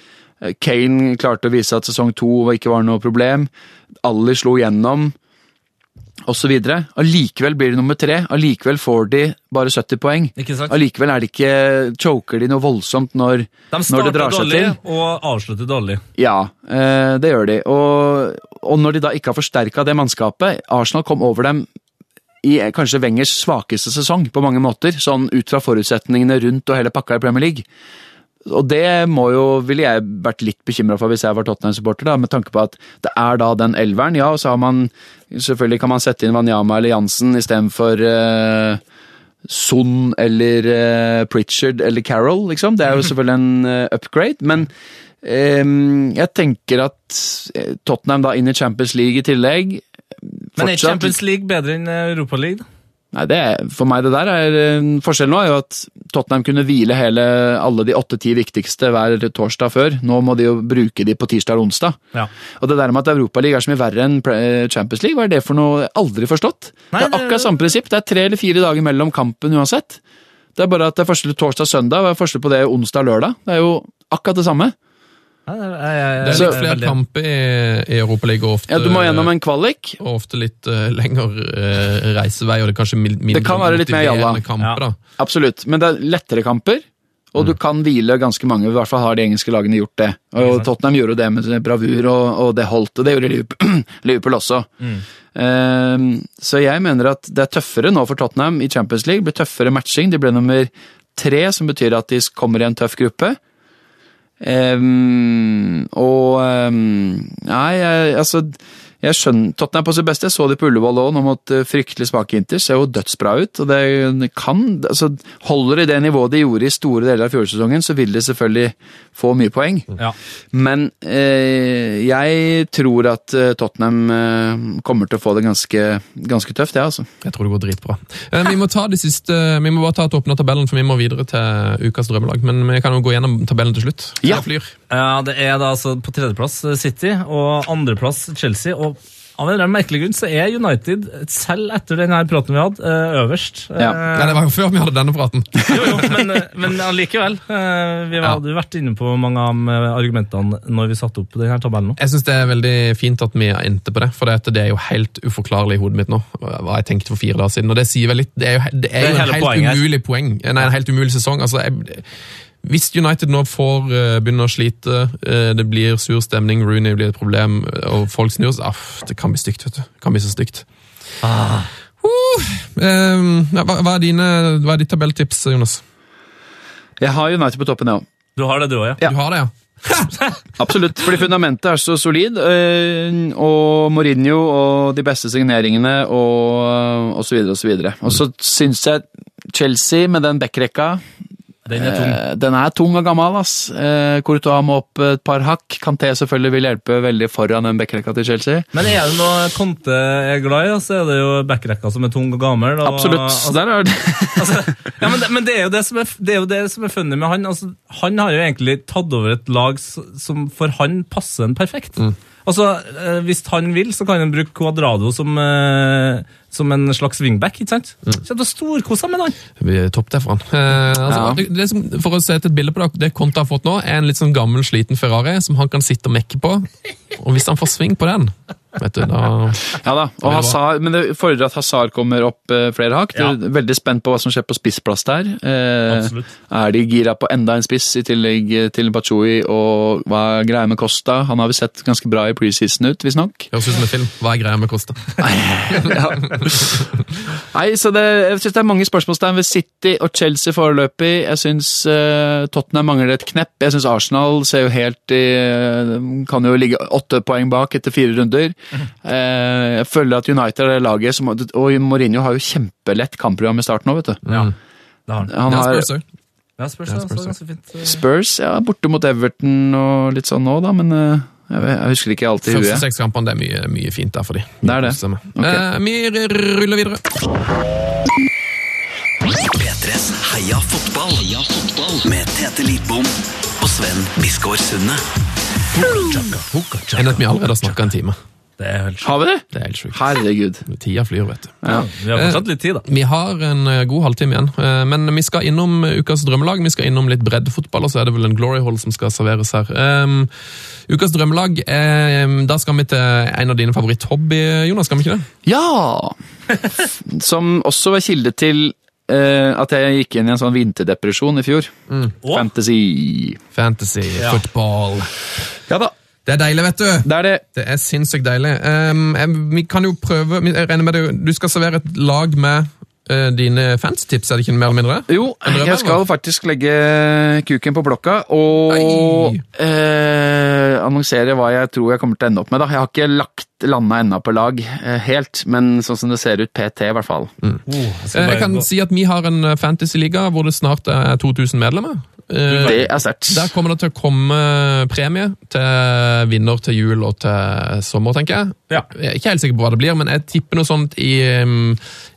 Kane klarte å vise at sesong to ikke var noe problem. Ali slo gjennom osv. Allikevel blir de nummer tre. Allikevel får de bare 70 poeng. Ikke sant? Allikevel er det ikke choker de noe voldsomt når, De når det starter drar seg dårlig til. og avslutter dårlig. Ja, eh, det gjør de. Og, og når de da ikke har forsterka det mannskapet Arsenal kom over dem i eh, kanskje Wengers svakeste sesong på mange måter, sånn ut fra forutsetningene rundt og hele pakka i Premier League. Og det må jo, ville jeg vært litt bekymra for hvis jeg var Tottenham-supporter, da, med tanke på at det er da den elveren. Ja, og så har man Selvfølgelig kan man sette inn Wanyama eller Jansen istedenfor uh, Son eller uh, Pritchard eller Carroll, liksom. Det er jo selvfølgelig en uh, upgrade, men um, jeg tenker at eh, Tottenham da inn i Champions League i tillegg Men er Champions League bedre enn Europa League? da? Nei, det er, For meg det der er eh, Forskjellen nå er jo at Tottenham kunne hvile hele, alle de åtte-ti viktigste hver torsdag før. Nå må de jo bruke de på tirsdag og onsdag. Ja. Og det der med at Europaligaen er så mye verre enn Champions League, hva er det for noe? Aldri forstått. Nei, det er akkurat samme prinsipp. Det er tre eller fire dager mellom kampen uansett. Det er bare at det er forskjell på torsdag og søndag, det er forskjell på det onsdag og lørdag. Det er jo akkurat det samme. Ja, det er- litt flere veldig- kamper i, i Europaligaen, ofte, Ja, du må gjennom en kvalik. og ofte litt uh, lengre uh, reisevei, og det er kanskje mindre Det kan være litt mer jalla. kamper. Ja. da. Absolutt, men det er lettere kamper, og Mm. du kan hvile ganske mange. I hvert fall har de engelske lagene gjort det. Og? Tottenham gjorde det med bravur, og, og det holdt. Og det gjorde Liverpool, Liverpool også. Mm. Ehm, så jeg mener at det er tøffere nå for Tottenham i Champions League. Det blir tøffere matching. De ble nummer tre, som betyr at de kommer i en tøff gruppe. Ehm, og um, Nei, altså jeg skjønner, Tottenham er på sitt beste. Jeg så de på Ullevål òg, nå mot eh, fryktelig svake Inter. Ser jo dødsbra ut. og det, kan, altså Holder de det nivået de gjorde i store deler av fjorårssesongen, så vil de selvfølgelig få mye poeng. Ja. Men eh, jeg tror at eh, Tottenham eh, kommer til å få det ganske, ganske tøft, jeg, altså. Jeg tror det går dritbra. Eh, Vi må ta de siste, vi må bare ta toppen av tabellen, for vi må videre til ukas drømmelag. Men vi kan jo gå gjennom tabellen til slutt. Ja. Flyr. Ja, det er da altså på tredjeplass eh, City og andreplass Chelsea. Og av en merkelig grunn så er United, selv etter den her praten vi hadde, eh, øverst. Ja. Eh, Nei, det var jo før vi hadde denne praten. Jo, jo, men, men allikevel. Vi hadde jo vært inne på mange av argumentene når vi satte opp denne tabellen nå. Jeg synes det er veldig fint at vi endte på det, for det, er jo helt uforklarlig i hodet mitt nå. Hva jeg tenkte for fire dager siden. Og det sier vel litt Det er jo, det er Det er en helt poenget umulig poeng. Nei, en helt umulig sesong. Altså, jeg, hvis United nå får eh, begynne å slite, eh, det blir sur stemning, Rooney blir et problem, og folk snur seg ah, Det kan bli stygt, vet du. Det kan bli så stygt. Ah. Uh, eh, ja, hva, hva, er dine, hva er ditt tabelltips, Jonas? Jeg har United på toppen, jeg òg. Du har det, du òg, ja? Ja. Du har det, ja? Absolutt, fordi fundamentet er så solid. Og Mourinho og de beste signeringene og, og så videre og så videre. Og så syns jeg Chelsea med den backrekka Den er tung. eh, Den er tung og gammel, ass. Eh, Courtois må opp et par hakk. Kanté selvfølgelig vil hjelpe veldig foran den backrekka til Chelsea. Men er det noe Conte er glad i, så er det jo backrekka som er tung og gammel. Og, Absolutt. Altså, Der er det. altså, ja, men, det, men det er jo det som er, det er, jo det som er funny med han. Altså, han har jo egentlig tatt over et lag som for han passer en perfekt. Altså, eh, Hvis han vil, så kan han bruke Cuadrado som, eh, som en slags wingback. ikke sant? Mm. Så det er storkosa med han. Det blir topp derfra. Eh, altså, Ja. det, det som, for å sette et bilde på det, det Conte har fått nå, er en litt sånn gammel, sliten Ferrari som han kan sitte og mekke på. Og hvis han får sving på den, du, da Ja da, og Hazard, men det fordrer at Hazar kommer opp eh, flere hakk. Ja. Veldig spent på hva som skjer på spissplass der. Eh, er de gira på enda en spiss i tillegg til Bachoui, og hva er greia med Costa? Han har vi sett ganske bra i preseason ut, visstnok. Høres ut som en film. Hva er greia med Costa? ja. Nei, så det, jeg synes det er mange spørsmålstegn ved City og Chelsea foreløpig. Jeg syns eh, Tottenham mangler et knepp. Jeg syns Arsenal ser jo helt i eh, Kan jo ligge åtte poeng bak etter fire runder. Eh, jeg føler at United er det laget som Og Mourinho har jo kjempelett kampprogram i starten nå, vet du. Ja, det har han. Han Ja, Spurs. Ja, Spurs, Ja, det. ganske fint. eh. Spurs, ja, borte mot Everton og litt sånn nå, da, men eh, jeg, vet- jeg husker ikke alt i Første seks kampene det er mye, mye fint der for de. Det er det. Okay. Eh, vi ruller videre. P3s Heia fotball. Heia fotball. Med Tete Lidbom og Sven Biskår Sunde. Enn at vi allerede har snakka en time. Det er helt sjukt. Har vi det? Det er helt sjukt. Herregud. Tida flyr, vet du. Ja. Vi har fortsatt litt tid, da. Vi har en eh, god halvtime igjen, eh, men vi skal innom ukas drømmelag. Vi skal innom litt breddefotball, og så er det vel en glory hall som skal serveres her. Um, ukas drømmelag, eh, da skal vi til en av dine favoritthobby, Jonas, skal vi ikke det? Ja! Som også var kilde til Uh, at jeg gikk inn i en sånn vinterdepresjon i fjor. Å, Fantasy. Fantasy, Ja. football. Ja da, Det er deilig, vet du. det er det. Det er sinnssykt deilig. Um, jeg, vi kan jo prøve Jeg regner med det, du skal servere et lag med uh, dine fanstips, er det ikke mer eller mindre? Jo, jeg skal eller? faktisk legge kuken på blokka og eh, annonsere hva jeg tror jeg kommer til å ende opp med. Da. Jeg har ikke lagt landa enda på lag uh, helt, men sånn som det ser ut PT, i hvert fall. oh, jeg Jeg kan si at vi har en fantasy-liga hvor det snart er 2000 medlemmer. Eh, Det er sterkt. Der kommer det til å komme premie til vinner til jul og til sommer, tenker jeg. Ja. Jeg er ikke helt sikker på hva det blir, men jeg tipper noe sånt i, um,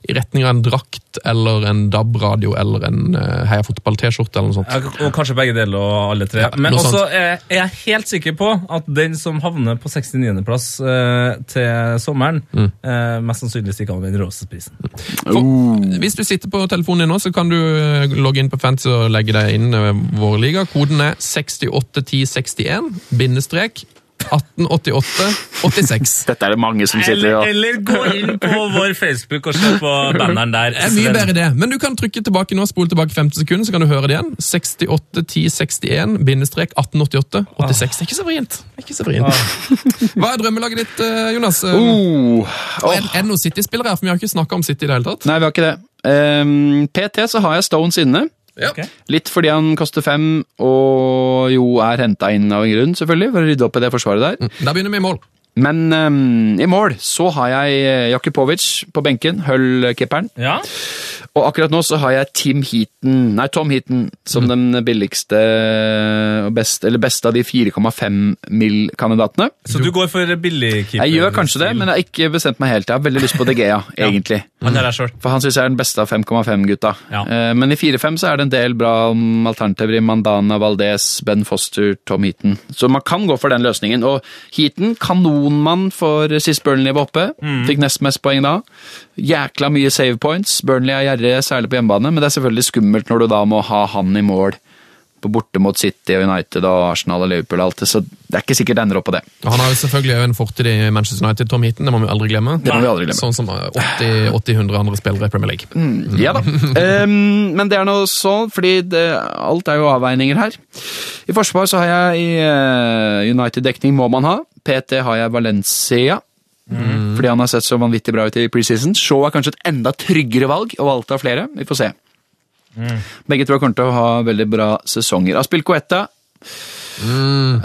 i retning av en drakt eller en DAB-radio eller en uh, Heia Fotball-T-skjorte eller noe sånt. Ja, Og kanskje begge deler og alle tre. Ja, Men også er er jeg helt sikker på at den som havner på 69.-plass uh, til sommeren, Mm. uh, mest sannsynlig stikker av den råeste prisen. Uh. Hvis du sitter på telefonen din nå, så kan du logge inn på Fantasy og legge deg inn i vår liga. Koden er 681061, bindestrek 188886. Dette er det mange som sitter i. Ja. eller gå inn på vår Facebook og se på banneren der. Det er mye bedre det, men du kan trykke tilbake nå, spole tilbake 50 sekunder, så kan du høre det igjen. 681061, bindestrek 1888, 86. Det er ikke så vrient. Ikke så vrient. Hva er drømmelaget ditt, eh, Jonas? Oh. Oh. er, er det noen City-spillere her? For vi har ikke snakka om City i det hele tatt. Nei, vi har ikke det. Um, PT så har jeg Stones inne. Ja. Okay. Litt fordi han koster fem, og jo er henta inn av en grunn, selvfølgelig, for å rydde opp i det forsvaret der. Da begynner vi i mål. Men um, i mål så har jeg eh, Jakupovic på benken, Hull-keeperen. Ja, Og akkurat nå så har jeg Tim Heaton, nei Tom Heaton som den billigste og beste, eller beste av de 4,5 mill.-kandidatene. Så du går for billigkeeper? Jeg gjør kanskje det, men jeg har ikke bestemt meg helt. Jeg har veldig lyst på De Gea, egentlig. Han er der selv. For han syns jeg er den beste av 5,5-gutta. Ja. Eh, Men i 4-5 så er det en del bra alternativer i Mandana, Valdez, Ben Foster, Tom Heaton. Så man kan gå for den løsningen. Og Heaton, kanonmann for sist Burnley var oppe. Mm. Fikk nest mest poeng da. Jækla mye save points. Burnley er gjerrige, særlig på hjemmebane, men det er selvfølgelig skummelt når du da må ha han i mål på borte mot City og United og Arsenal og Liverpool og alt det, så det er ikke sikkert det ender opp på det. Han har jo selvfølgelig en fortid i Manchester United, Tom Heaton. Det må vi aldri glemme. Det må vi aldri glemme. Sånn som 80-100 andre spillere i Premier League. Ja da. um, men det er nå sånn, fordi det, alt er jo avveininger her. I forsvar så har jeg i eh, United-dekning må man ha. PT har jeg Valencia. Fordi han har sett så vanvittig bra ut i preseason. Shaw er kanskje et enda tryggere valg, og valgt av flere. Vi får se. Begge tror jeg kommer til å ha veldig bra sesonger. Aspilcoetta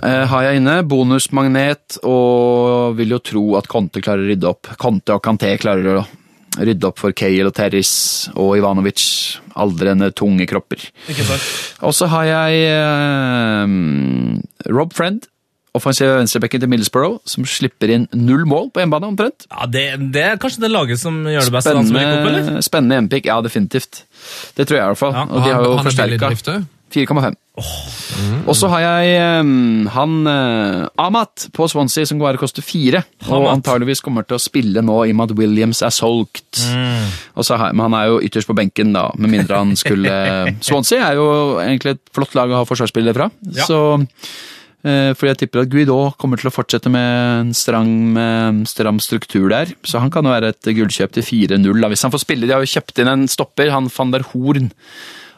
eh, har jeg inne. Bonusmagnet, og vil jo tro at Conte klarer å rydde opp. Conte og Canté klarer å rydde opp for Cale og Terris og Ivanovic. Aldrende, tunge kropper. Ikke sant? Og så har jeg eh, Rob Friend, offensive venstrebekken til Middlesbrough, som slipper inn null mål på hjemmebane, omtrent. Ja, det, det er kanskje det laget som gjør det best. opp, eller? Spennende, spennende hjemmepick, ja, definitivt. Det tror jeg i hvert fall. Ja, og de har jo han, er billig i forsterka. drift òg. 4,5. Og så har jeg um, han uh, Amat på Swansea, som bare koster fire. Og antageligvis kommer til å spille nå, i og med at Williams er solgt. Og så har, men han er jo ytterst på benken, da, med mindre han skulle Swansea er jo egentlig et flott lag å ha forsvarsspillere fra. Ja. Så Eh, fordi jeg tipper at Guido kommer til å fortsette med en strang, stram struktur der. Så han kan jo være et gullkjøp til 4-0 hvis han får spille. De har jo kjøpt inn en stopper, han van der Horn.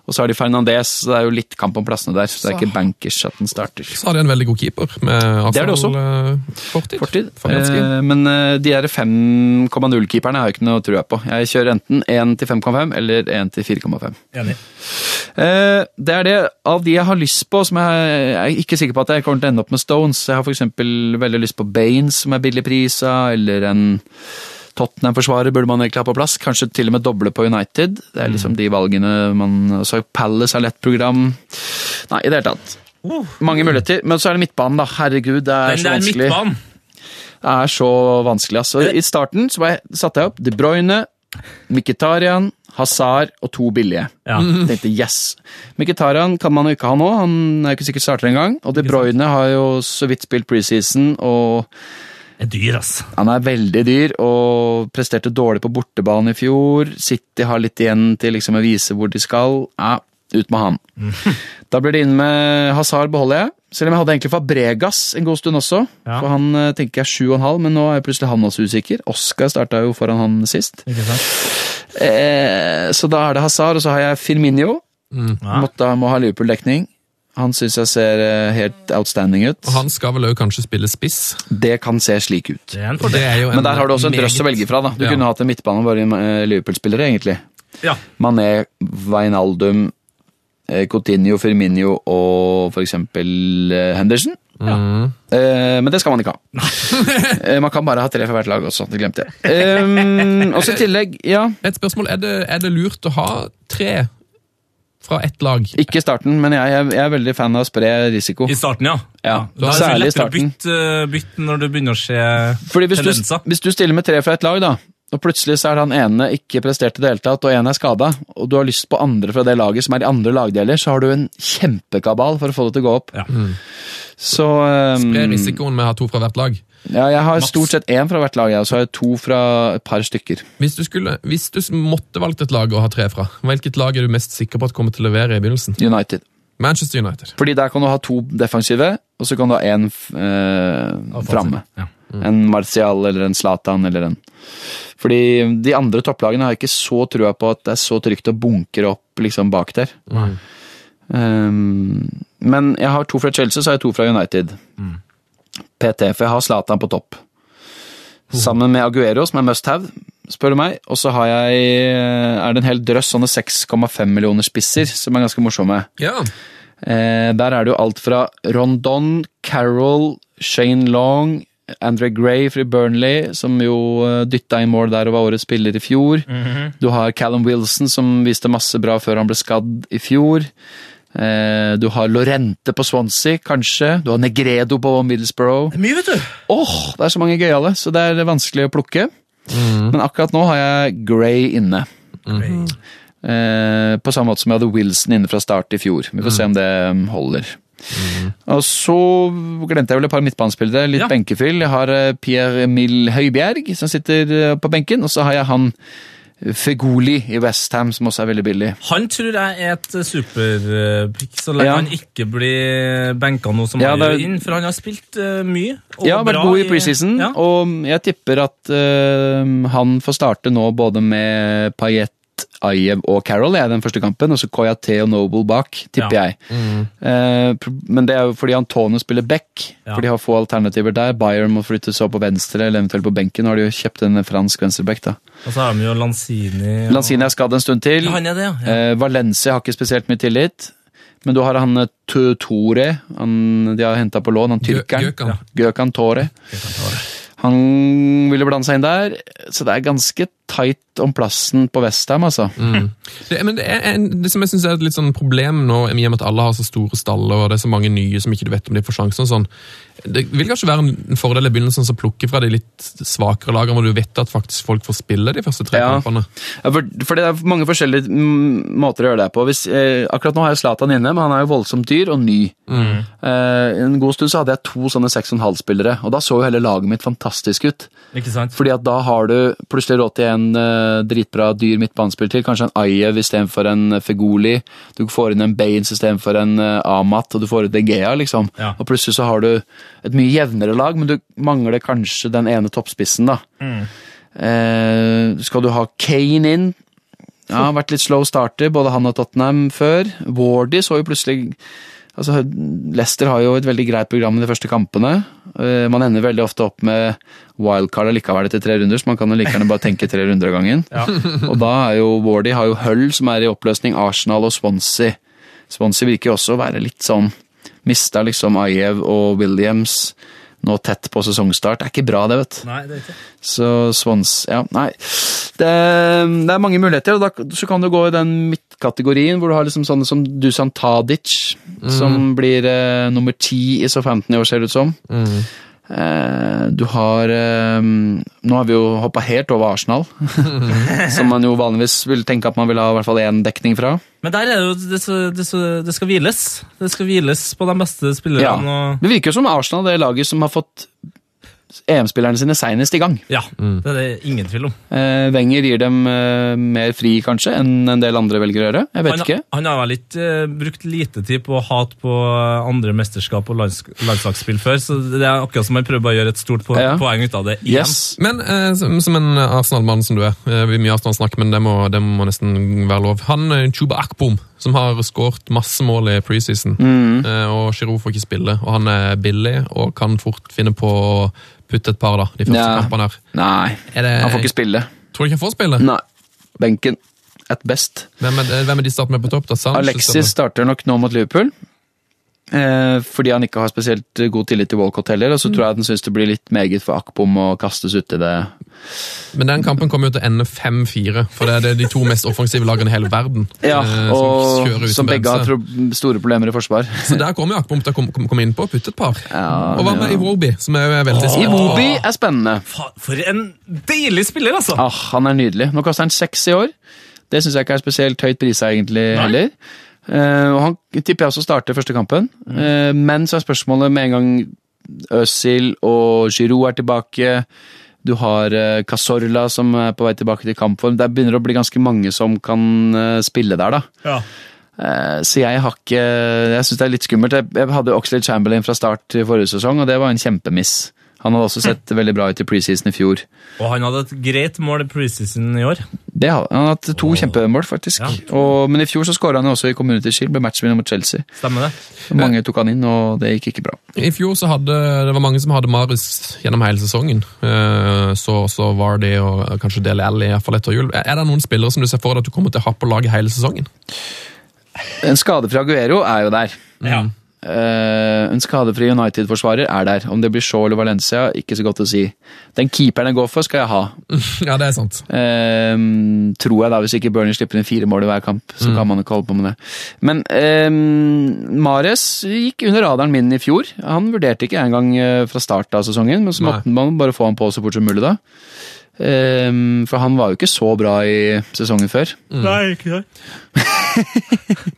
Og så har de Fernandez, så det er jo litt kamp om plassene der. Så det er ikke bankers at den starter. Så har de en veldig god keeper med Det er det også. Arsenal-fortid. Fortid. Eh, men eh, de der 5,0-keeperne har jeg ikke noe trua på. Jeg kjører enten 1 til 5,5 eller 1 til 4,5. Enig. Eh, det er det av de jeg har lyst på, som jeg, jeg er ikke sikker på at jeg kommer til å ende opp med Stones. Jeg har eksempel veldig lyst på Baines, som er billig prisa, eller en Tottenham-forsvarer burde man egentlig ha på plass. Kanskje til og med doble på United. Det er liksom de valgene man Så Palace har lett program. Nei, i det hele tatt. Mange muligheter. Men så er det midtbanen, da. Herregud, det er men så der vanskelig. midtbanen. Det er så vanskelig, altså. I starten så jeg, satte jeg opp De Bruyne, Mkhitaryan, Hazard og to billige. Ja. Tenkte yes. Mkhitaryan kan man jo ikke ha nå, han er jo ikke sikkert starter engang. Og De Bruyne har jo så vidt spilt preseason, og Det er dyr, ass. han er veldig dyr og presterte dårlig på bortebane i fjor. City har litt igjen til liksom å vise hvor de skal. Ja, ut med han. Da blir det inn med Hazard, beholder jeg. Selv om jeg hadde egentlig Fabregas en god stund også. Ja. For han eh, tenker jeg 7,5, men nå er plutselig han også usikker. Oscar starta jo foran han sist. Eh, så da er det Hazard, og så har jeg Firminio. Ja. Måtte, må ha Liverpool-dekning. Han syns jeg ser eh, helt outstanding ut. Og han skal vel også kanskje spille spiss. Det kan se slik ut. Men der har du også en drøss å velge fra. da. Du Ja. kunne hatt en midtbane bare eh, Liverpool-spillere, egentlig. Ja. Mané, Wijnaldum, eh, Coutinho, Firmino og for eksempel Henderson. Mm. Eh, men det skal man ikke ha. Man kan bare ha tre for hvert lag også, det glemte jeg. Um, og så i tillegg, ja, Et spørsmål, er det, er det lurt å ha tre fra ett lag? ikke starten, men jeg, jeg, jeg er veldig fan av å spre risiko. I starten, ja. Ja, Da er det særlig i lettere å bytte, bytte når du begynner å se Fordi hvis du, hvis du stiller med tre fra ett lag, da, og plutselig så er han ene ikke prestert i det hele tatt, og en er skada, og du har lyst på andre fra det laget som er i andre lagdeler, så har du en kjempekabal for å få det til å gå opp. Ja. Så um, Spre risikoen med å ha to fra hvert lag. Ja, jeg har Max. stort sett én fra hvert lag, og så har jeg to fra et par stykker. Hvis du, skulle, hvis du måtte valgt et lag å ha tre fra, hvilket lag er du mest sikker på at kommer til å levere i begynnelsen? United. Manchester United. Fordi der kan du ha to defensive, og så kan du ha én eh, framme. Ja. En Martial eller en Zlatan eller en Fordi de andre topplagene har jeg ikke så trua på at det er så trygt å bunkre opp liksom bak der. Um, men jeg har to fra Chelsea, så har jeg to fra United. PT, for jeg har Zlatan på topp. Sammen med Aguero, som er must have, spør du meg. Og så har jeg, er det en hel drøss sånne 6,5 millioner spisser, som er ganske morsomme. Ja. Eh, der er det jo alt fra Rondon, Carroll, Shane Long, Andre Gray fra Burnley, som jo eh, dytta i mål der og var årets spiller i fjor. Du har Callum Wilson, som viste masse bra før han ble skadd i fjor. Eh, du har Lorente på Swansea, kanskje. Du har Negredo på Middlesbrough. Det er mye, vet du. Åh, det er så mange gøyale, så det er vanskelig å plukke. Men akkurat nå har jeg Grey inne. Eh, på samme måte som jeg hadde Wilson inne fra start i fjor. Vi får se om det um, holder. Og så glemte jeg vel et par midtbanespillere, litt Ja. benkefyll. Jeg har eh, Pierre Emil Høibjerg som sitter på benken, og så har jeg han Fegoli i Westham, som også er veldig billig. Han tror jeg er et superpick, så lenge Ja. han ikke blir benka nå som Ja, han gjør inn, for han har spilt uh, mye. og Ja, vært god i preseason, Ja. og jeg tipper at uh, han får starte nå både med Payet, Ayev og Carroll i den første kampen, og så Koyate og Noble bak, tipper Ja. jeg. Eh, men det er jo fordi Antonio spiller back, Ja. for de har få alternativer der. Bayern må flytte opp på venstre, eller eventuelt på benken. Nå har de jo kjøpt en fransk venstreback, da. Og så har de jo Lanzini. og- Lanzini er skadd en stund til. Ja, han er det, ja. ja. Eh, Valencia har ikke spesielt mye tillit. Men du har han eh, Tore, han de har henta på lån, han tyrkeren. Gøkan. Gökan Tore. Han ville blande seg inn der, så det er ganske tight om plassen på Westham, altså. Det, men det, er en, det som jeg synes er et litt sånn problem nå, i og med at alle har så store staller, og det er så mange nye som ikke du vet om de får sjansen og sånn. Det vil kanskje være en fordel i begynnelsen å plukke fra de litt svakere lagene, hvor du vet at faktisk folk får spille de første tre Ja. kampene. Ja, for, for det er mange forskjellige mm, måter å gjøre det på. Hvis, eh, akkurat nå har jeg Zlatan inne, men han er jo voldsomt dyr og ny. Eh, en god stund så hadde jeg to sånne 6,5-spillere, og da så jo hele laget mitt fantastisk ut. Ikke sant? Fordi at da har du plutselig råd til en en uh, dritbra dyr midtbanespiller til. Kanskje en Ayev istedenfor en Fegoli. Du får inn en Baines istedenfor en uh, Amat, og du får ut De Gea, liksom. Ja. Og plutselig så har du et mye jevnere lag, men du mangler kanskje den ene toppspissen, da. Eh, skal du ha Kane inn? Ja, har vært litt slow starter, både han og Tottenham før. Wardy så jo plutselig Altså, Leicester har jo et veldig greit program i de første kampene. Eh, Man ender veldig ofte opp med wildcard allikevel etter tre runder, så man kan jo like gjerne bare tenke tre runder av gangen. Og da er jo Wardy har jo Hull, som er i oppløsning, Arsenal og Swansea. Swansea virker også å være litt sånn Mista liksom Ajev og Williams nå tett på sesongstart. Det er ikke bra, det, vet du. Nei, det er ikke Så Swans Ja, nei. Det, det er mange muligheter, og da, så kan du gå i den midtkategorien hvor du har liksom sånne som Dusan Tadic, som blir eh, nummer ti i Southampton i år, ser det ut som. Eh, du har eh, Nå har vi jo hoppa helt over Arsenal, som man jo vanligvis vil tenke at man vil ha i hvert fall én dekning fra. Men der er det jo det, skal- det, skal- hviles. Det skal hviles på de beste Ja. spillerne. Og, Det virker jo som Arsenal det er laget som har fått EM-spillerne sine senest i gang. ja, det er det ingen tvil om. Eh, Wenger gir dem eh, mer fri, kanskje, enn en del andre velger å gjøre. Jeg vet Han, ikke. han har vel ikke eh, brukt lite tid på hat på eh, andre mesterskap og lands, landslagsspill før, så det er akkurat som han prøver å gjøre et stort po Ja. poeng ut av det igjen. Yes. Men eh, som, som en Arsenal-mann som du er, eh, vi mye Arsenal-snakk, men det må, det må nesten være lov. Han eh, Chuba Akpom, som har skåret masse mål i preseason, eh, og Giroud får ikke spille, og han er billig og kan fort finne på putte et par da, de første Ja. kampene her. Nei, det, han får ikke spille. Tror du ikke han får spille? Nei. Benken. At best. Hvem er, hvem er de starter med på topp? da? Sanchez. Alexis starter nok nå mot Liverpool. Eh, fordi han ikke har spesielt god tillit til Walcott heller, og så tror jeg at han syns det blir litt meget for Akpom å kastes uti det. Men den kampen kommer jo til å ende 5-4, for det er det de to mest offensive lagene i hele verden. Ja, og som og uten som begge har store problemer i forsvar. Så der kommer jo Akpom til å komme, inn på og putte et par. Ja, og hva med Iwobi, som er veldig spennende? Iwobi er spennende. For en deilig spiller, altså! Ah, han er nydelig. Nå kaster han seks i år. Det syns jeg ikke er spesielt høyt prisa egentlig heller. Eh, og han tipper jeg også starter første kampen. Mm. men så er spørsmålet med en gang Øzil og Giroud er tilbake. Du har Casorla som er på vei tilbake til kampform. Det begynner å bli ganske mange som kan eh, spille der, da. Ja. Eh, Så jeg har ikke Jeg syns det er litt skummelt. Jeg, jeg hadde Oxlade Chamberlain fra start i forrige sesong, og det var en kjempemiss. Han hadde også sett veldig bra ut i preseason i fjor. Og han hadde et greit mål i preseason i år. Det har, han hatt to kjempemål, faktisk. Ja. Og, men i fjor så skåra han jo også i Community Shield, ble matchvinner mot Chelsea. Stemmer det? Mange tok han inn, og det gikk ikke bra. I fjor så hadde det var mange som hadde Marius gjennom hele sesongen. Eh, Så, så var det og kanskje Dele Alli, iallfall etter jul. Er det noen spillere som du ser for deg at du kommer til å ha på laget hele sesongen? En skade fra Aguero er jo der. Ja. Eh, en skadefri United-forsvarer er der. Om det blir Shaw eller Valencia, ikke så godt å si. Den keeperen jeg går for, skal jeg ha. Ja, det er sant. Um, tror jeg da, Hvis ikke Bernie slipper inn fire mål i hver kamp, så kan man ikke holde på med det. Men um, Mares gikk under radaren min i fjor. Han vurderte ikke engang eh, fra start av sesongen, men så måtte man bare få han på så fort som mulig da. Um, for han var jo ikke så bra i sesongen før. Nei, ikke det.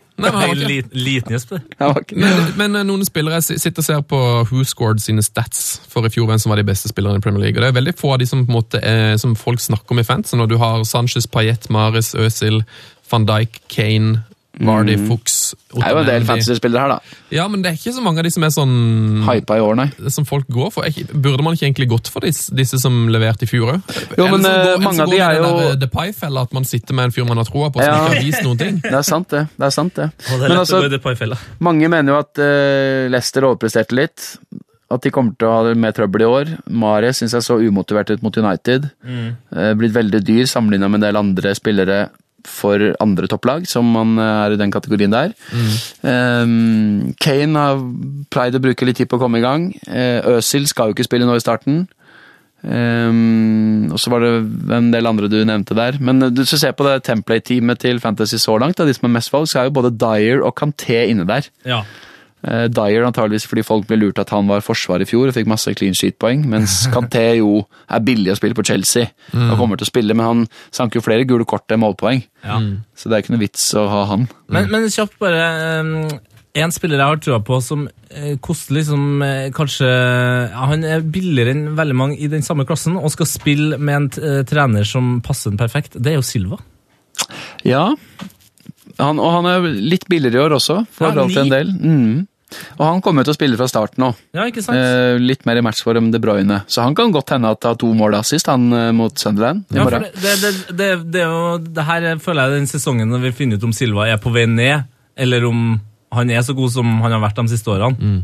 Nei, men, han var ikke- Liten, liten gjesp, det. Han var ikke- men, men eh, noen spillere sitter og ser på Who Scored sine stats for i fjor, hvem som var de beste spillerne i Premier League. Og det er veldig få av de som, på måte, er, som folk snakker om i fansen. Når du har Sanchez, Payet, Maris, Øzil, van Dijk, Kane, Vardy, Fuchs Det er jo en del fantasy-spillere her, da. Ja, men det er ikke så mange av de som er sånn Hypa i år, nei. som folk går for. Burde man ikke egentlig gått for disse, disse som leverte i fjor òg? Jo, men, går, mange av de er jo- Depay-fella, at man sitter med en fyr man har troa på, som Ja. ikke har vist noen ting. Det er sant, det. det, er sant det. Og det er Men lett altså, å gå i det paifella. mange mener jo at uh, Leicester overpresterte litt. At de kommer til å ha det mer trøbbel i år. Mare syns jeg så umotivert ut mot United. Mm. blitt veldig dyr sammenligna med en del andre spillere for andre topplag, som man eh, er i den kategorien der. Eh, Kane har pleid å bruke litt tid på å komme i gang. Uh, Øzil skal jo ikke spille nå i starten. Um, og så var det en del andre du nevnte der. Men eh, du skal se på det template-teamet til Fantasy så langt, da, de som er mest valg, så er jo både Dyer og Canté inne der. Ja. Eh, Dyer antageligvis fordi folk ble lurt at han var forsvar i fjor og fikk masse clean sheet-poeng, mens Kanté jo er billig å spille på Chelsea og kommer til å spille, men han sank jo flere gule kort enn målpoeng. Ja. Så det er ikke noe vits å ha han. Men, men kjapt bare ehm, En spiller jeg har trua på som eh, koster liksom eh, kanskje ja, Han er billigere enn veldig mange i den samme klassen og skal spille med en eh, trener som passer den perfekt. Det er jo Silva. Ja. Han, og han er litt billigere i år også, for Ja, alt en del. Mm. Og han kommer til å spille fra starten nå. Ja, ikke sant? Eh, litt mer i matchform De Bruyne. Så han kan godt hende at ha to mål assist, han eh, mot Sunderland i Ja, for morgen. det, det, det, det, det, er jo, det her er- føler jeg den sesongen når vi finner ut om Silva er på vei ned, eller om han er så god som han har vært de siste årene. Eh,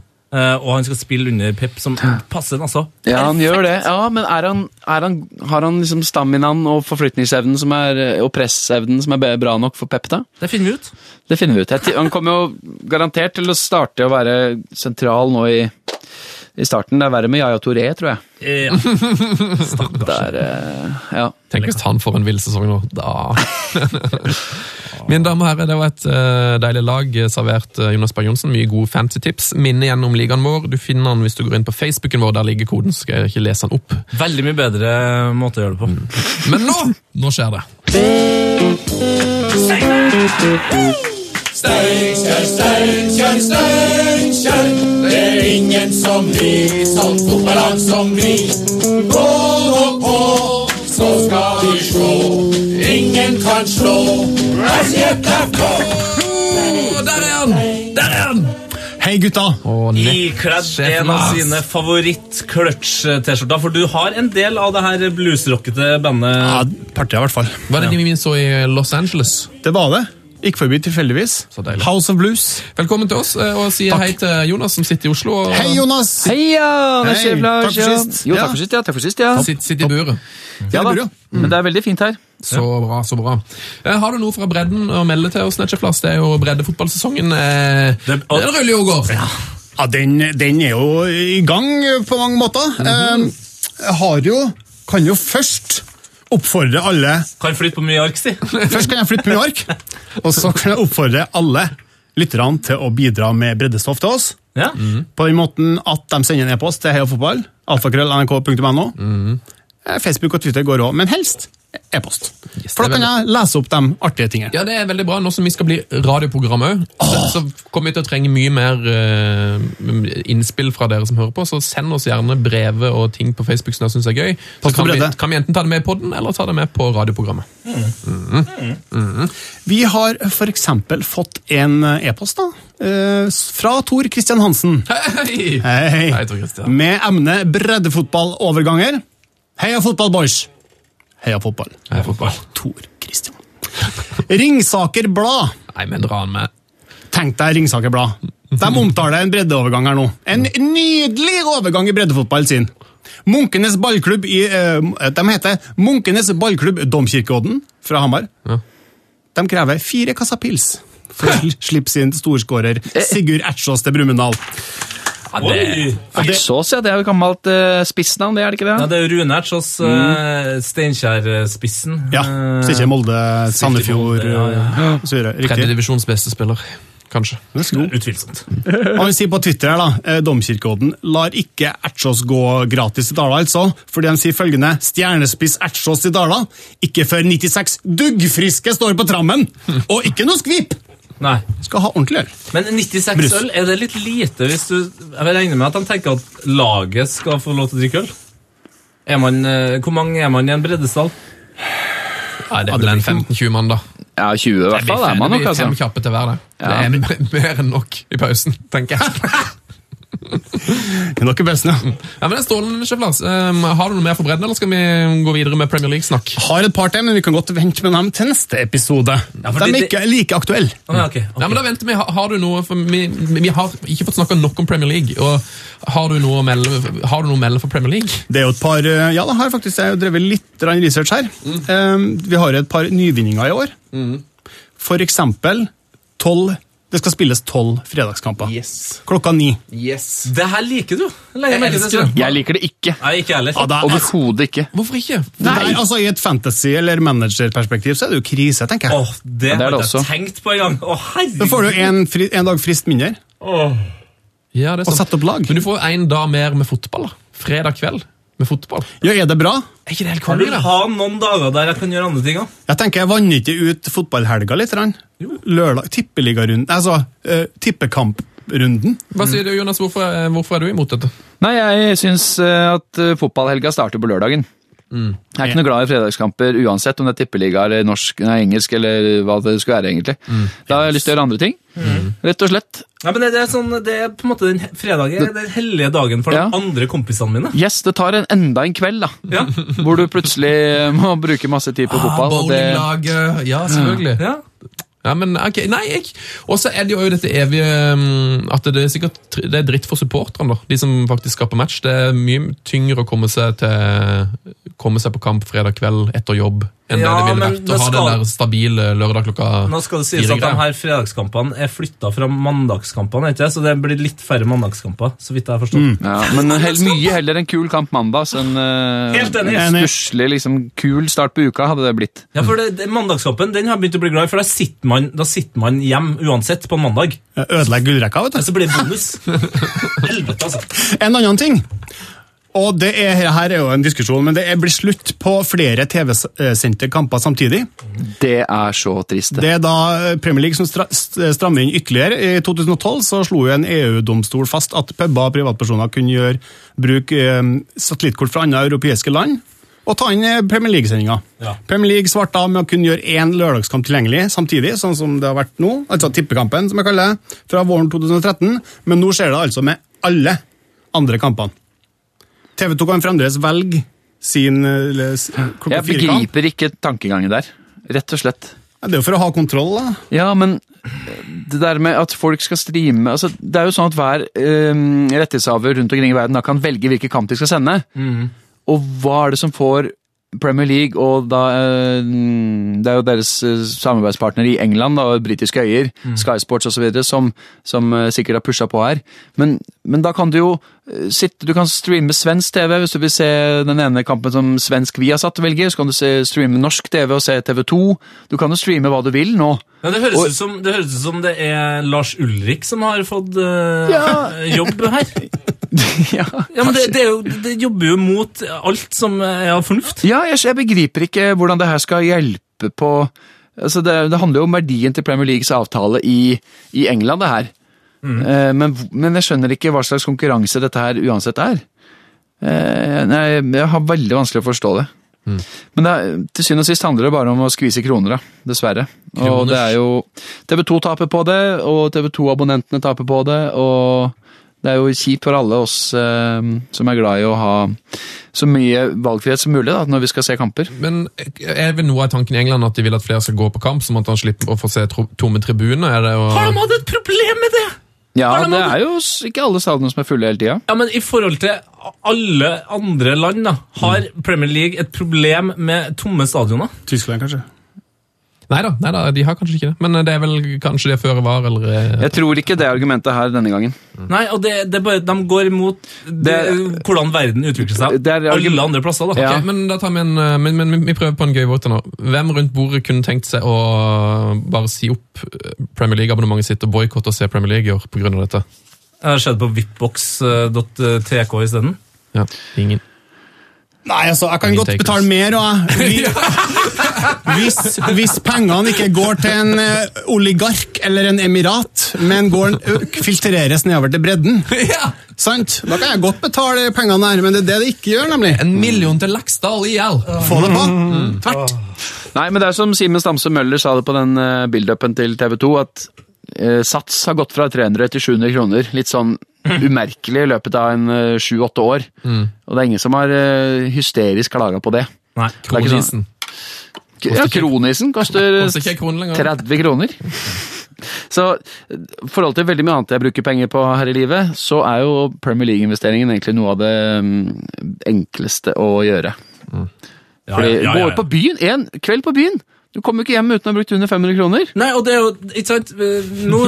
og han skal spille under Pep, som passer den altså. Ja, han gjør det. Ja, Men er han, er han, har han liksom staminaen og forflytningsevnen som er, eh, og pressevnen som er bra nok for Pep, da? Det finner vi ut. Det finner vi ut. Han kommer jo garantert til å starte å være sentral nå i, i starten. Det er verre med Yaya Touré, tror jeg. Eh, Ja. Det Der, eh, ja. Tenk hvis han får en vill sesong nå. Da. Mine damer og herrer, det var et eh, deilig lag eh, servert Jonas Berg Johnsen. Mye gode fancy tips. Minne gjennom ligaen vår. Du finner den hvis du går inn på Facebooken vår. Der ligger koden, så skal jeg ikke lese den opp. Veldig mye bedre måte å gjøre det på. Men nå! Nå skjer det. Steinkjer, Steinkjer, Steinkjer. Det er ingen som vi, sånn fotballag som vi. Gå nå på, så skal vi slå. Ingen kan slå SJFK. Der er han! Der er han! Hei, gutta! Ikledd en av sine favoritt-clutch-T-skjorter, for du har en del av det her bluesrockete bandet. Ja, Partiet, i hvert fall. Var det de vi så i Los Angeles? Det var det. Gikk forbi tilfeldigvis. House of Blues. Velkommen til oss, eh, og si Takk. hei til Jonas som sitter i Oslo. Og Hei, Jonas! Heia! Det Hei, Sjef Lars, takk for sist. Jo, takk for sist, ja. Takk for sist, ja. Sitt, sitt i buret. ja da. mm. Men det er veldig fint her. Så bra, så bra. Eh, Har du noe fra bredden å melde til oss, Netcheflass? Det er jo breddefotballsesongen. Eh, Det- den ruller jo og går. Ja, den, den er jo i gang på mange måter. Mhm. eh, har jo Kan jo først oppfordre alle Kan flytte på ark, si. Først kan jeg flytte mye ark, og så kan jeg oppfordre alle lytterne til å bidra med breddestoff til oss. Ja. På den måten at de sender en e-post til heiafotball, alfakrøll.nrk.no. Mm. Facebook og Twitter går òg, men helst e-post. Yes, For da kan jeg lese opp de artige tingene. Ja, det er veldig bra. Nå som vi skal bli radioprogram òg, så, så kommer vi til å trenge mye mer uh, innspill fra dere som hører på. Så send oss gjerne brevet og ting på Facebook som dere syns er gøy. Så kan vi, kan vi enten ta det med i podden, eller ta det med på radioprogrammet. Vi har f.eks. fått en eh, e-post da, eh, fra Tor Christian Hansen. Hei! Hei. Hei, Tor Christian. Med emnet breddefotballoverganger. Heia fotball, boys! Heia fotball. Hei, fotball. Tor Christian. Ringsaker Blad. Nei, men dra han med. Tenk deg Ringsaker Blad. De omtaler en breddeovergang her nå. En nydelig overgang i breddefotball sin. Munkenes ballklubb i eh, De heter Munkenes ballklubb Domkirkeodden fra Hamar. Ja. De krever fire kasser pils for å slippe sin storskårer Sigurd Ertsås til Brumunddal. Ertsås, ja. Det er jo gammelt uh, spissnavn, det er det ikke det? Ja, det er Rune Ertsås, uh, Steinkjer-spissen. Ja, hvis ikke Molde, Sandefjord Molde, ja, videre. Riktig. Tredjedivisjons beste spiller, kanskje. Utvilsomt. Han sier på Twitter her da, eh, Domkirkeodden lar ikke Ertsås gå gratis til Dala, altså, fordi de sier følgende Stjernespiss Ertsås til Dala, ikke før 96 duggfriske står på trammen, og ikke noe skvip! Nei. Skal ha ordentlig øl. Men 96 Brus. øl, er det litt lite hvis du Jeg vil regne med at de tenker at laget skal få lov til å drikke øl? Er man, eh, hvor mange er man i en breddestall? Nei, det er vel en 15-20 mann, da. Ja, 20 i hvert fall er man nok, altså. fem kjappe til hver, det. Ja. Det er mer enn nok i pausen, tenker jeg. Det er nok bøssen, ja. Ja, men strålende, Sjef Lars. Um, har du noe mer for bredden, eller skal vi gå videre med Premier League-snakk? Har et par til, men vi kan godt vente med dem til neste episode. fordi de er det- ikke like aktuelle. Ja, okay, ok. Ja, men da venter vi. Har, du noe, for vi, vi har ikke fått snakka nok om Premier League. og Har du noe å melde, har du noe å melde for Premier League? Det er jo et par, eh, ja, da har faktisk jeg drevet litt research her. Eh, Vi har et par nyvinninger i år. For eksempel 12, det skal spilles tolv fredagskamper. Yes. Klokka ni. yes. Det her liker du. Jeg, Jeg elsker det. Jeg liker det ikke. Nei, ikke heller. Ja, Overhodet ikke. Hvorfor ikke? Nei, altså I et fantasy- eller managerperspektiv så er det jo krise, tenker jeg. Åh, det, Ja, det har det jeg ikke tenkt på engang. Å, herregud. Da får du en, fri, en dag frist mindre Ja, det er og sette opp lag. Men du får en dag mer med fotball. da. Fredag kveld. Med fotball. Ja, er det bra? Er ikke det helt Jeg vil ha noen dager der jeg kan gjøre andre ting. Jeg tenker jeg vanner ikke ut fotballhelga litt. Rann. Lørdag, tippeligarunden, altså uh, tippekamp-runden. Hva sier du, Jonas? Hvorfor, hvorfor er du imot dette? Nei, jeg syns eh, at eh, fotballhelga starter på lørdagen. Mm. Jeg er ikke noe glad i fredagskamper uansett om det er tippeliga eller norsk, nei, engelsk eller hva det skulle være. egentlig. Mm. Da har jeg lyst til å gjøre andre ting. Rett og slett. Ja, men det, det, er sånn, det er på en måte den fredagen er den hellige dagen for Ja. de andre kompisene mine. Yes, det tar en, enda en kveld, da. Ja. Hvor du plutselig må bruke masse tid på fotball. og det, Bowlinglaget. Ja, selvfølgelig. Ja. Ja, men ok, nei, jeg Og så er det jo dette evige um, At det er sikkert det er dritt for supporterne, da. De som faktisk skaper match. Det er mye tyngre å komme seg til Komme seg på kamp fredag kveld etter jobb enn Ja, det det ville vært det å ha skal- den der stabile lørdag klokka Nå skal det sies at de her fredagskampene er flytta fra mandagskampene, ikke? så det blir litt færre mandagskamper. så vidt jeg har forstått. ja, men hel, mye heller en kul kamp mandag enn uh, en stusslig, liksom, kul start på uka hadde det blitt. Ja, for det, det, Mandagskampen den har jeg begynt å bli glad i, for da sitter man, da sitter man hjem uansett på en mandag. Ødelegger gullrekka, vet du. så blir det bonus. Helvete, altså. En annen ting. Og det er, her er jo en diskusjon, men det er blir slutt på flere TV-sendte kamper samtidig. Det er så trist. Det er da Premier League som strammer inn ytterligere. I 2012 så slo jo en EU-domstol fast at puber og privatpersoner kunne gjøre bruk eh, satellittkort fra andre europeiske land og ta inn eh, Premier League-sendinga. Ja. Premier League svarte da med å kunne gjøre én lørdagskamp tilgjengelig samtidig, sånn som det har vært nå, altså tippekampen, som jeg kaller det, fra våren 2013, men nå skjer det altså med alle andre kampene. TV 2 kan fremdeles velge sin eh, eller s- klokka Jeg begriper ikke tankegangen der. Rett og slett. Ja, Det er jo for å ha kontroll, da. Ja, men det der med at folk skal streame altså, Det er jo sånn at hver eh, rettighetshaver rundt omkring i verden da kan velge hvilken kamp de skal sende. Og hva er det som får Premier League og da eh, Det er jo deres eh, samarbeidspartner i England da, og britiske øyer, Sky Sports osv., som, som eh, sikkert har pusha på her. Men, men da kan du jo sitte Du kan streame svensk TV hvis du vil se den ene kampen som svensk vi har satt velger. Så kan du se, streame norsk TV og se TV2. Du kan jo streame hva du vil nå. Ja, det, høres Og- som, det høres ut som det er Lars Ulrik som har fått eh, jobb her. ja, Ja, men det, det, jo, det jobber jo mot alt som er av fornuft. Ja, jeg, jeg begriper ikke hvordan det her skal hjelpe på altså det, det handler jo om verdien til Premier Leagues avtale i, i England, det her. Eh, men, men jeg skjønner ikke hva slags konkurranse dette her uansett er. Eh, nei, jeg har veldig vanskelig å forstå det. Men det er, til syvende og sist handler det bare om å skvise kroner, da. Dessverre. Og det er jo TV 2 taper på det, og TV 2-abonnentene taper på det, og det er jo kjipt for alle oss eh, som er glad i å ha så mye valgfrihet som mulig da, når vi skal se kamper. Men er vel noe av tanken i England at de vil at flere skal gå på kamp, sånn at han slipper å få se tomme tribuner? Er det å... Har de hatt et problem med det? Ja, de det er jo ikke alle stadioner som er fulle hele tida. Ja, men I forhold til alle andre land da, har Premier League et problem med tomme stadioner. Tyskland, kanskje. Nei da, nei da, de har kanskje ikke det. Men det er vel kanskje det føre var, eller eh, Jeg tror ikke det er argumentet her denne gangen. Nei, og det, det er bare, De går imot det, hvordan verden utvikler seg Det er argument- alle andre plasser. da. Ja. Okay, men da tar vi en, eh, men, men vi prøver på en gøy måte nå. Hvem rundt bordet kunne tenkt seg å bare si opp eh, Premier League-abonnementet sitt og boikotte å se Premier League i år av dette? Det har skjedd på vipbox.tk isteden. Ja, ingen. Nei, altså, jeg kan godt takers. betale mer, òg, jeg. Hvis, hvis pengene ikke går til en eh, oligark eller en emirat, men går, filtreres nedover til bredden, Ja! sant? da kan jeg godt betale pengene der, men det er det det ikke gjør, nemlig. En million til Laksdal IL! Få det på. Tvert. Nei, men det er som Simen Stamse Møller sa det på den uh, build-upen til TV 2, at eh, Sats har gått fra 300 til 700 kroner. Litt sånn umerkelig i løpet av en eh, sju-åtte år. Og det er ingen som har eh, hysterisk klaga på det. Nei. Det sånn- Kronisen. Ja, Kronisen koster Koster ikke en krone lenger. 30 kroner. Så i forhold til veldig mye annet jeg bruker penger på her i livet, så er jo Premier League-investeringen egentlig noe av det mm, enkleste å gjøre. Ja, Fordi ja, ja, ja. ut på byen, en kveld på byen. Du kommer jo ikke hjem uten å ha brukt under 500 kroner. Nei, og det er jo, ikke sant eh, Nå,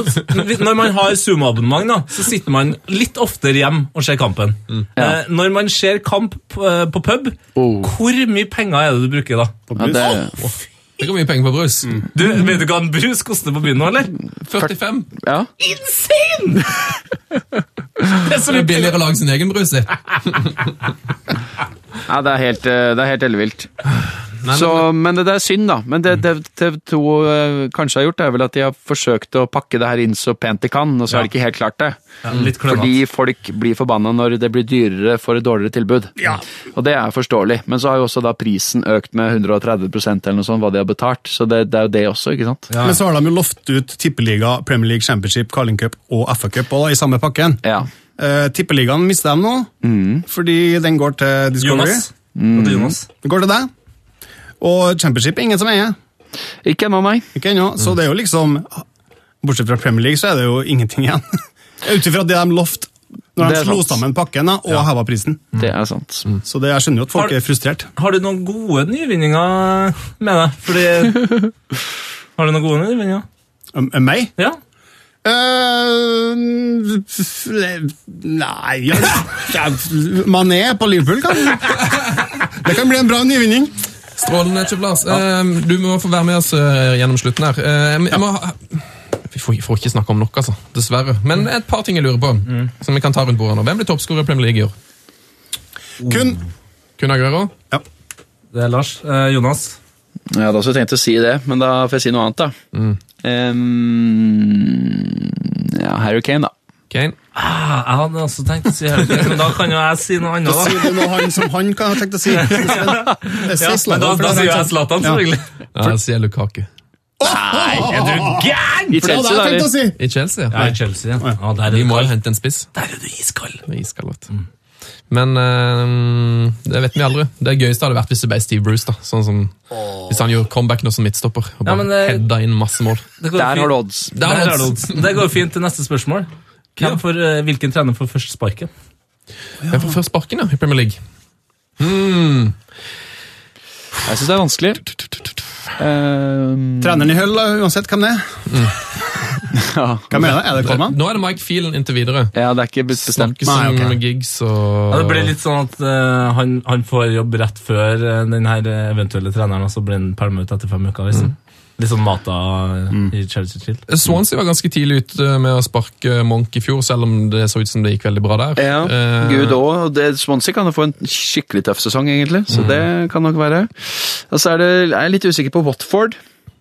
Når man har Zoom-abonnement, da, så sitter man litt oftere hjem og ser kampen. Ja. Eh, når man ser kamp på, eh, på pub, Oh. hvor mye penger er det du bruker da? Ja, det, Det går mye penger på brus. Du, Vet du hva en brus koster på byen nå, eller? 45. Ja. Insane! Det er så mye billigere å lage sin egen brus, det. ja, det er helt, det er helt ellevilt. Nei, Så, men det, det er synd, da. Men det, det TV 2 eh, kanskje har gjort, er vel at de har forsøkt å pakke det her inn så pent de kan, og så har de ikke helt klart det. Ja, litt. Fordi folk blir forbanna når det blir dyrere for et dårligere tilbud. Og det er forståelig. Men så har jo også da prisen økt med 130% eller noe sånt, hva de har betalt. Så det, det er jo det også, ikke sant? Ja. Men så har de jo lovt ut Tippeliga, Premier League, Championship, Carling Cup og FA Cup også, i samme pakken. Ja. Uh, Tippeligaen mister de nå, fordi den går til Discovery. Jonas. Og til Jonas. Den går til deg. Og Championship er ingen som eier. Ikke ennå, nei. Ikke ennå. Så det er jo liksom Bortsett fra Premier League, så er det jo ingenting igjen. Ut ifra det de lovte når de slo sant. sammen pakken da, og heva prisen. Det er sant. Så det, jeg skjønner jo at folk Har- er frustrert. Har du noen gode nyvinninger med deg? Fordi Har du noen gode nyvinninger? Um, um, meg? Ja. Uh, nei ja, ja, Mané på Liverpool kan Det kan bli en bra nyvinning. Strålende, Kjøp Lars. Eh, Du må få være med oss eh, gjennom slutten her. Eh, Jeg må ha... Vi får, får ikke snakke om nok, altså. Dessverre. Men et par ting jeg lurer på, som vi kan ta rundt bordet nå. Hvem blir toppskårer i Premier League i år? Kun Kun Aguero? ja. Det er Lars. Eh, Jonas. Jeg hadde også tenkt å si det, men da får jeg si noe annet, da. Em, ja, Harry Kane, da. Kane? Ah, jeg hadde også tenkt å si Harry men da kan jo jeg si noe annet. Da sier du noe han som han kan ha tenkt å si. Ja, men da, da sier er jeg. Zlatan, Ja. selvfølgelig. Ja, jeg sier Lukaku. Nei, er du gæren?! I Chelsea, da, si. I Chelsea? Ja, i Chelsea. Ja. Ah, der er De må jo hente en spiss. Der er du iskald. Er vet du. Men øh, det vet vi aldri. Det gøyeste hadde vært hvis det ble Steve Bruce. da. Sånn som, Hvis han gjorde comeback nå som midtstopper og bare ja, det- inn masse mål. Der har du odds. Der har du odds. Det går fint til neste spørsmål. Hvem får, eh, hvilken trener får først sparken? Hvem får først sparken ja, i Premier League? Hmm. Jeg syns det er vanskelig. Uh, Treneren i Hull, uansett hvem det er. ja. Hvem er det? Er det Coleman? Nå er det Mike Feelen inntil videre. ja, det er ikke bestemt. Nei, okay. ok. gigs og Ja, det blir litt sånn at uh, han, han får jobb rett før uh, den her eventuelle treneren, og så blir han pælma ut etter fem uker. liksom. Litt sånn Mata eh, i Chelsea Chill. Swansea var ganske tidlig ute med å sparke Monk i fjor, selv om det så ut som det gikk veldig bra der. Ja, Eh, Gud òg. Swansea kan jo få en skikkelig tøff sesong, egentlig. Så det kan nok være. Og så er, det, er jeg litt usikker på Watford.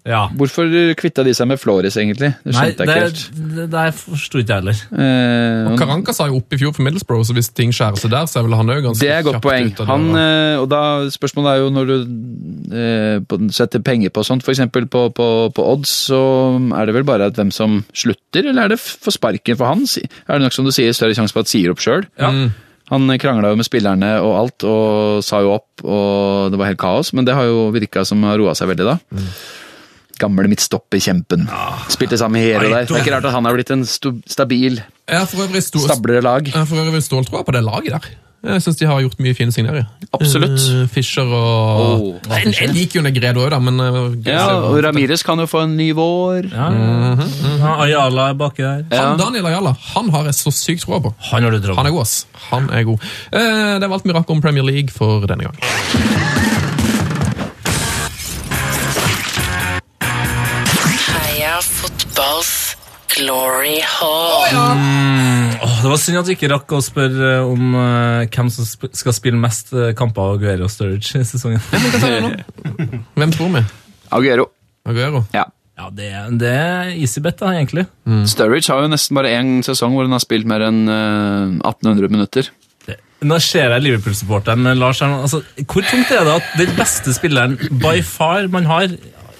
Ja. Hvorfor kvitta de seg med Flores, egentlig? Det Nei, skjønte det, jeg ikke helt. det, det forsto ikke jeg heller. Eh, og Karanka sa jo opp i fjor for Middlesbrough, så hvis ting skjærer seg der, så er vel han òg ganske det er et godt poeng. Han, eh, og da, spørsmålet er jo når du eh, setter penger på sånt, f.eks. På, på, på odds, så er det vel bare at hvem som slutter, eller er det for sparken for han? Er det nok som du sier, større sjanse på at sier opp sjøl? Ja. Han krangla jo med spillerne og alt, og sa jo opp, og det var helt kaos, men det har jo virka som har roa seg veldig da. Gamle midtstopperkjempen. Spilte sammen med Hero der. Det er ikke rart at han har blitt en stabil, stablere lag. jeg har for øvrig ståltroa på det laget der. Jeg syns de har gjort mye fine signeringer. Absolutt. Uh, Fischer og Åh, jeg, jeg liker jo Negredo òg, da, men eh, Ja, og Ramires kan jo få en ny vår. Ja, ja, Ayala er baki der. Ja. Han Daniel Ayala han har jeg så sykt troa på. Han har du Han er god, ass. Han er god. Uh, det var alt vi rakk om Premier League for denne gang. Fotballs glory hall. Åh, det var synd at vi ikke rakk å spørre om uh, hvem som sp skal spille mest uh, kamper av Aguero og Sturridge i sesongen. Hvem tror vi? Aguero. Aguero? Ja. Ja, det, det er easy bet, da, egentlig. Sturridge har jo nesten bare én sesong hvor han har spilt mer enn uh, 1800 minutter. Det. Nå ser jeg Liverpool-supporteren eh, Lars her. Altså, hvor tungt er det at den beste spilleren by far man har,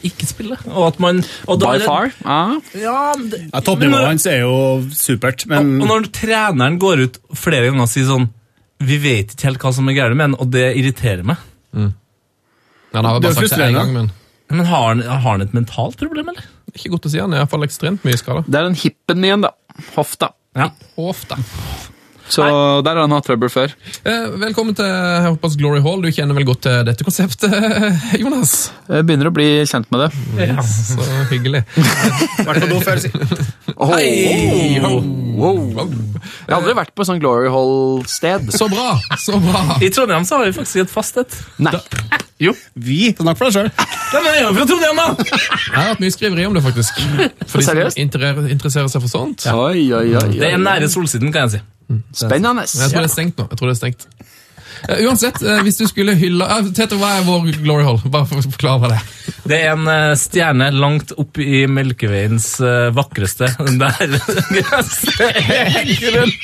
ikke spille. Og at man og da By far? Ja. Ja, det, Ja, Toppnivået hans er jo supert, men og når treneren går ut flere ganger og sier sånn Vi vet ikke helt hva som er galt med ham, og det irriterer meg. Ja, han har bare sagt det én gang, men Men har han, har han et mentalt problem, eller? er ikke godt å si. Han er iallfall ekstremt mye skada. Det er den hippen igjen, da. Hofta. Ja. Ofte. Så der har han hatt trøbbel før. Eh, velkommen til Hoppas Glory Hall. Du kjenner vel godt til dette konseptet, Jonas? Jeg begynner å bli kjent med det. Så hyggelig. vært på do før. si. Hei! Ho! Wow. Jeg har aldri vært på sånn Glory Hall-sted. Så bra! Så bra! I Trondheim så har vi faktisk et fast et. Nei. Jo. Vi. Snakk for deg sjøl. Ja, men jeg er jo fra Trondheim, da! Jeg har hatt mye skriveri om det, faktisk. For de som interesserer, seg for sånt. Oi, oi, oi. Det er nære solsiden, kan jeg si. Spennende. Jeg tror det er stengt nå. Jeg tror det er stengt. Uh, uansett, uh, hvis du skulle hylle uh, Tete, hva er vår glory hall? Bare for å forklare det. Det er en uh, stjerne langt opp i Melkeveiens vakreste. vakreste, der gresset er grønn.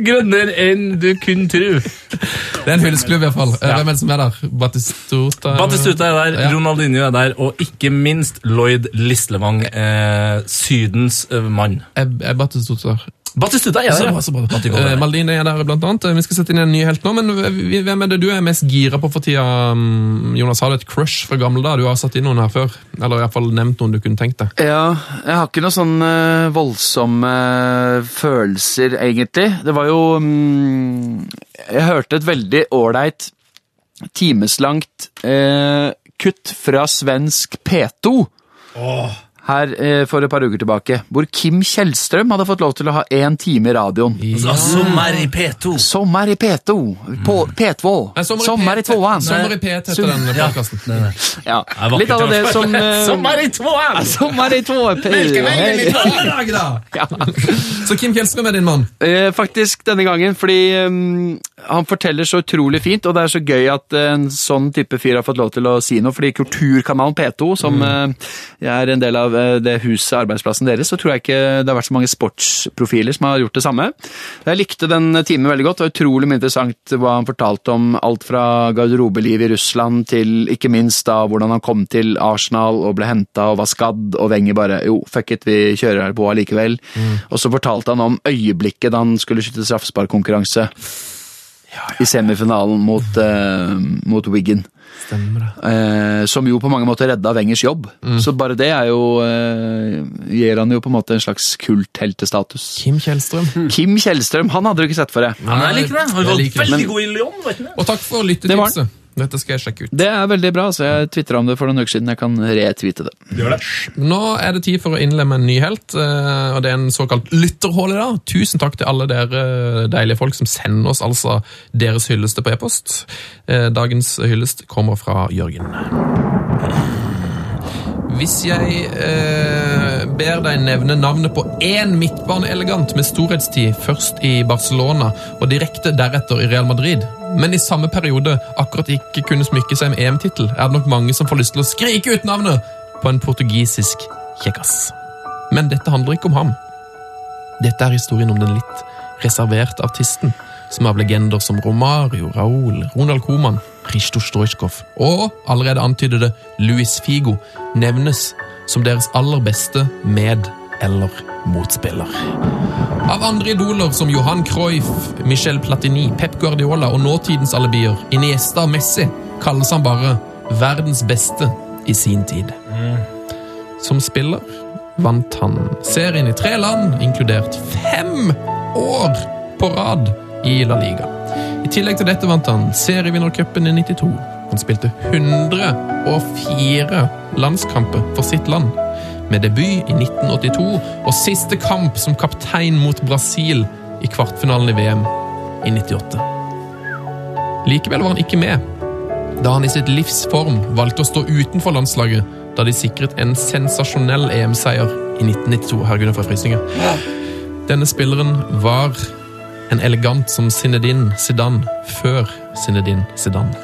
Grønnere enn du kunne tro. Det er en hyllestklubb, iallfall. Uh, Hvem er det som er der? Batistuta? Batistuta er der, Ja. Ronaldinho er der, og ikke minst Lloyd Lislevang, eh, Sydens eh, mann. Er, er Batistuta? Batistuta er Så der, bra, så bra. Batigol er Eh. Maldini er der, blant annet. Vi skal sette inn en ny helt nå, men hvem er det du er mest gira på for tida? mm, Jonas, har du et crush fra gamle da? Du har satt inn noen her før. Eller i hvert fall nevnt noen du kunne tenkt deg. Ja, jeg har ikke noen sånn uh, voldsomme følelser, egentlig. Det var jo um, Jeg hørte et veldig ålreit timeslangt eh, kutt fra svensk P2. Her eh, for et par uker tilbake, hvor Kim Kjellstrøm hadde fått lov til å ha én time i radioen. Sommer i P2. Sommer i P2. På P2. Nei, Sommer i P- tvåan. Sommer i P1 heter den podkasten. Ja. er vakkert, Litt av det i som eh, Sommer i tvåan! Sommer i tvåan. Ja. Så Kim Kjellstrøm er din mann? Eh, faktisk denne gangen, fordi ehm, han forteller så utrolig fint, og det er så gøy at eh, en sånn type fyr har fått lov til å si noe, fordi Kulturkanalen P2, som eh, jeg er en del av det huset, arbeidsplassen deres, så tror jeg ikke det har vært så mange sportsprofiler som har gjort det samme. Jeg likte den timen veldig godt, det var utrolig interessant hva han fortalte om alt fra garderobeliv i Russland til ikke minst da hvordan han kom til Arsenal og ble hentet og var skadd, og Wenger bare, jo, fuck it, vi kjører her på allikevel. Og så fortalte han om øyeblikket da han skulle skyte straffesparkkonkurranse i semifinalen mot, uh, mot Wigan. Stemmer det. Eh, som jo på mange måter redda Wengers jobb. Så bare det er jo eh, gir han jo på en måte en slags kultheltestatus. Kim Kjellstrøm. Kim Kjellstrøm, han hadde du ikke sett for deg. Han jeg liker det. Han var like veldig god i Lyon, vet du. Og takk for Det var lyttetipset. Dette skal jeg sjekke ut. Det er veldig bra, så jeg tvitra om det for noen uker siden. Jeg kan retvite det. Nå er det tid for å innlemme en ny helt, eh, og det er en såkalt lytterhål i dag. Tusen takk til alle dere deilige folk som sender oss altså deres hylleste på e-post. Eh, Dagens hyllest kommer fra Jørgen. Hvis jeg eh, ber deg nevne navnet på én midtbaneelegant med storhetstid først i Barcelona og direkte deretter i Real Madrid, men i samme periode akkurat ikke kunne smykke seg med EM-tittel, er det nok mange som får lyst til å skrike ut navnet på en portugisisk kjekkas. Men dette handler ikke om ham. Dette er historien om den litt reserverte artisten, som av legender som Romario, Raúl, Ronald Koeman, Risto Strojkov og allerede antydede Luis Figo nevnes som deres aller beste med- eller motspiller. Av andre idoler som Johan Cruyff, Michel Platini, Pep Guardiola og nåtidens alibier, Iniesta og Messi, kalles han bare verdens beste i sin tid. Som spiller vant han serien i tre land, inkludert fem år på rad i La Liga. I tillegg til dette vant han serievinnercupen i 92. Han spilte 104 landskamper for sitt land, med debut i 1982 og siste kamp som kaptein mot Brasil i kvartfinalen i VM i 98. Likevel var han ikke med, da han i sitt livs form valgte å stå utenfor landslaget da de sikret en sensasjonell EM-seier i 1992. Herregud, for frysninger. Denne spilleren var en elegant som Zinedine Zidane før Zinedine Zidane.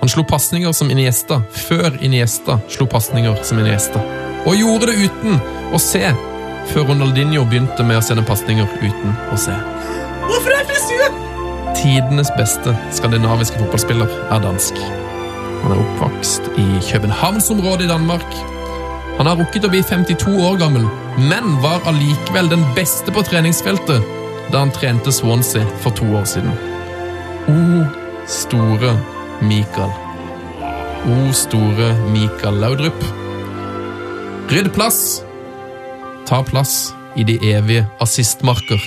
Han slo pasninger som Iniesta før Iniesta slo pasninger som Iniesta. Og gjorde det uten å se, før Ronaldinho begynte med å sende pasninger uten å se. Hvorfor er jeg frisyren? Tidenes beste skandinaviske fotballspiller er dansk. Han er oppvokst i Københavnsområdet i Danmark. Han har rukket å bli 52 år gammel, men var allikevel den beste på treningsfeltet da han trente Swansea for to år siden. O store Mikael. O store Mikael Laudrup. Rydd plass. Ta plass i de evige assistmarker.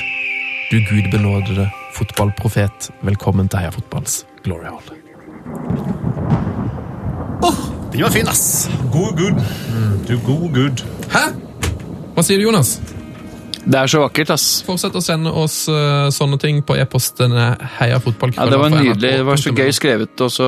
Du gudbenådede fotballprofet. Velkommen til Heia Fotballs Glory Hall. Den var fin, ass. God Mm. Du god gud. Hæ? Hva sier du, Jonas? Det er så vakkert, ass. Fortsett å sende oss uh, sånne ting på e-postene heiafotballkrøller. Ja, det var nydelig. Det var så gøy skrevet, og så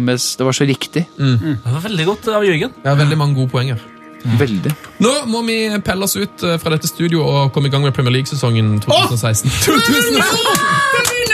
det var så riktig. Det var veldig godt av Jørgen. Ja, veldig mange gode poenger. Veldig. Nå må vi pelle oss ut eh, fra dette studio og komme i gang med Premier League-sesongen 2016. 2000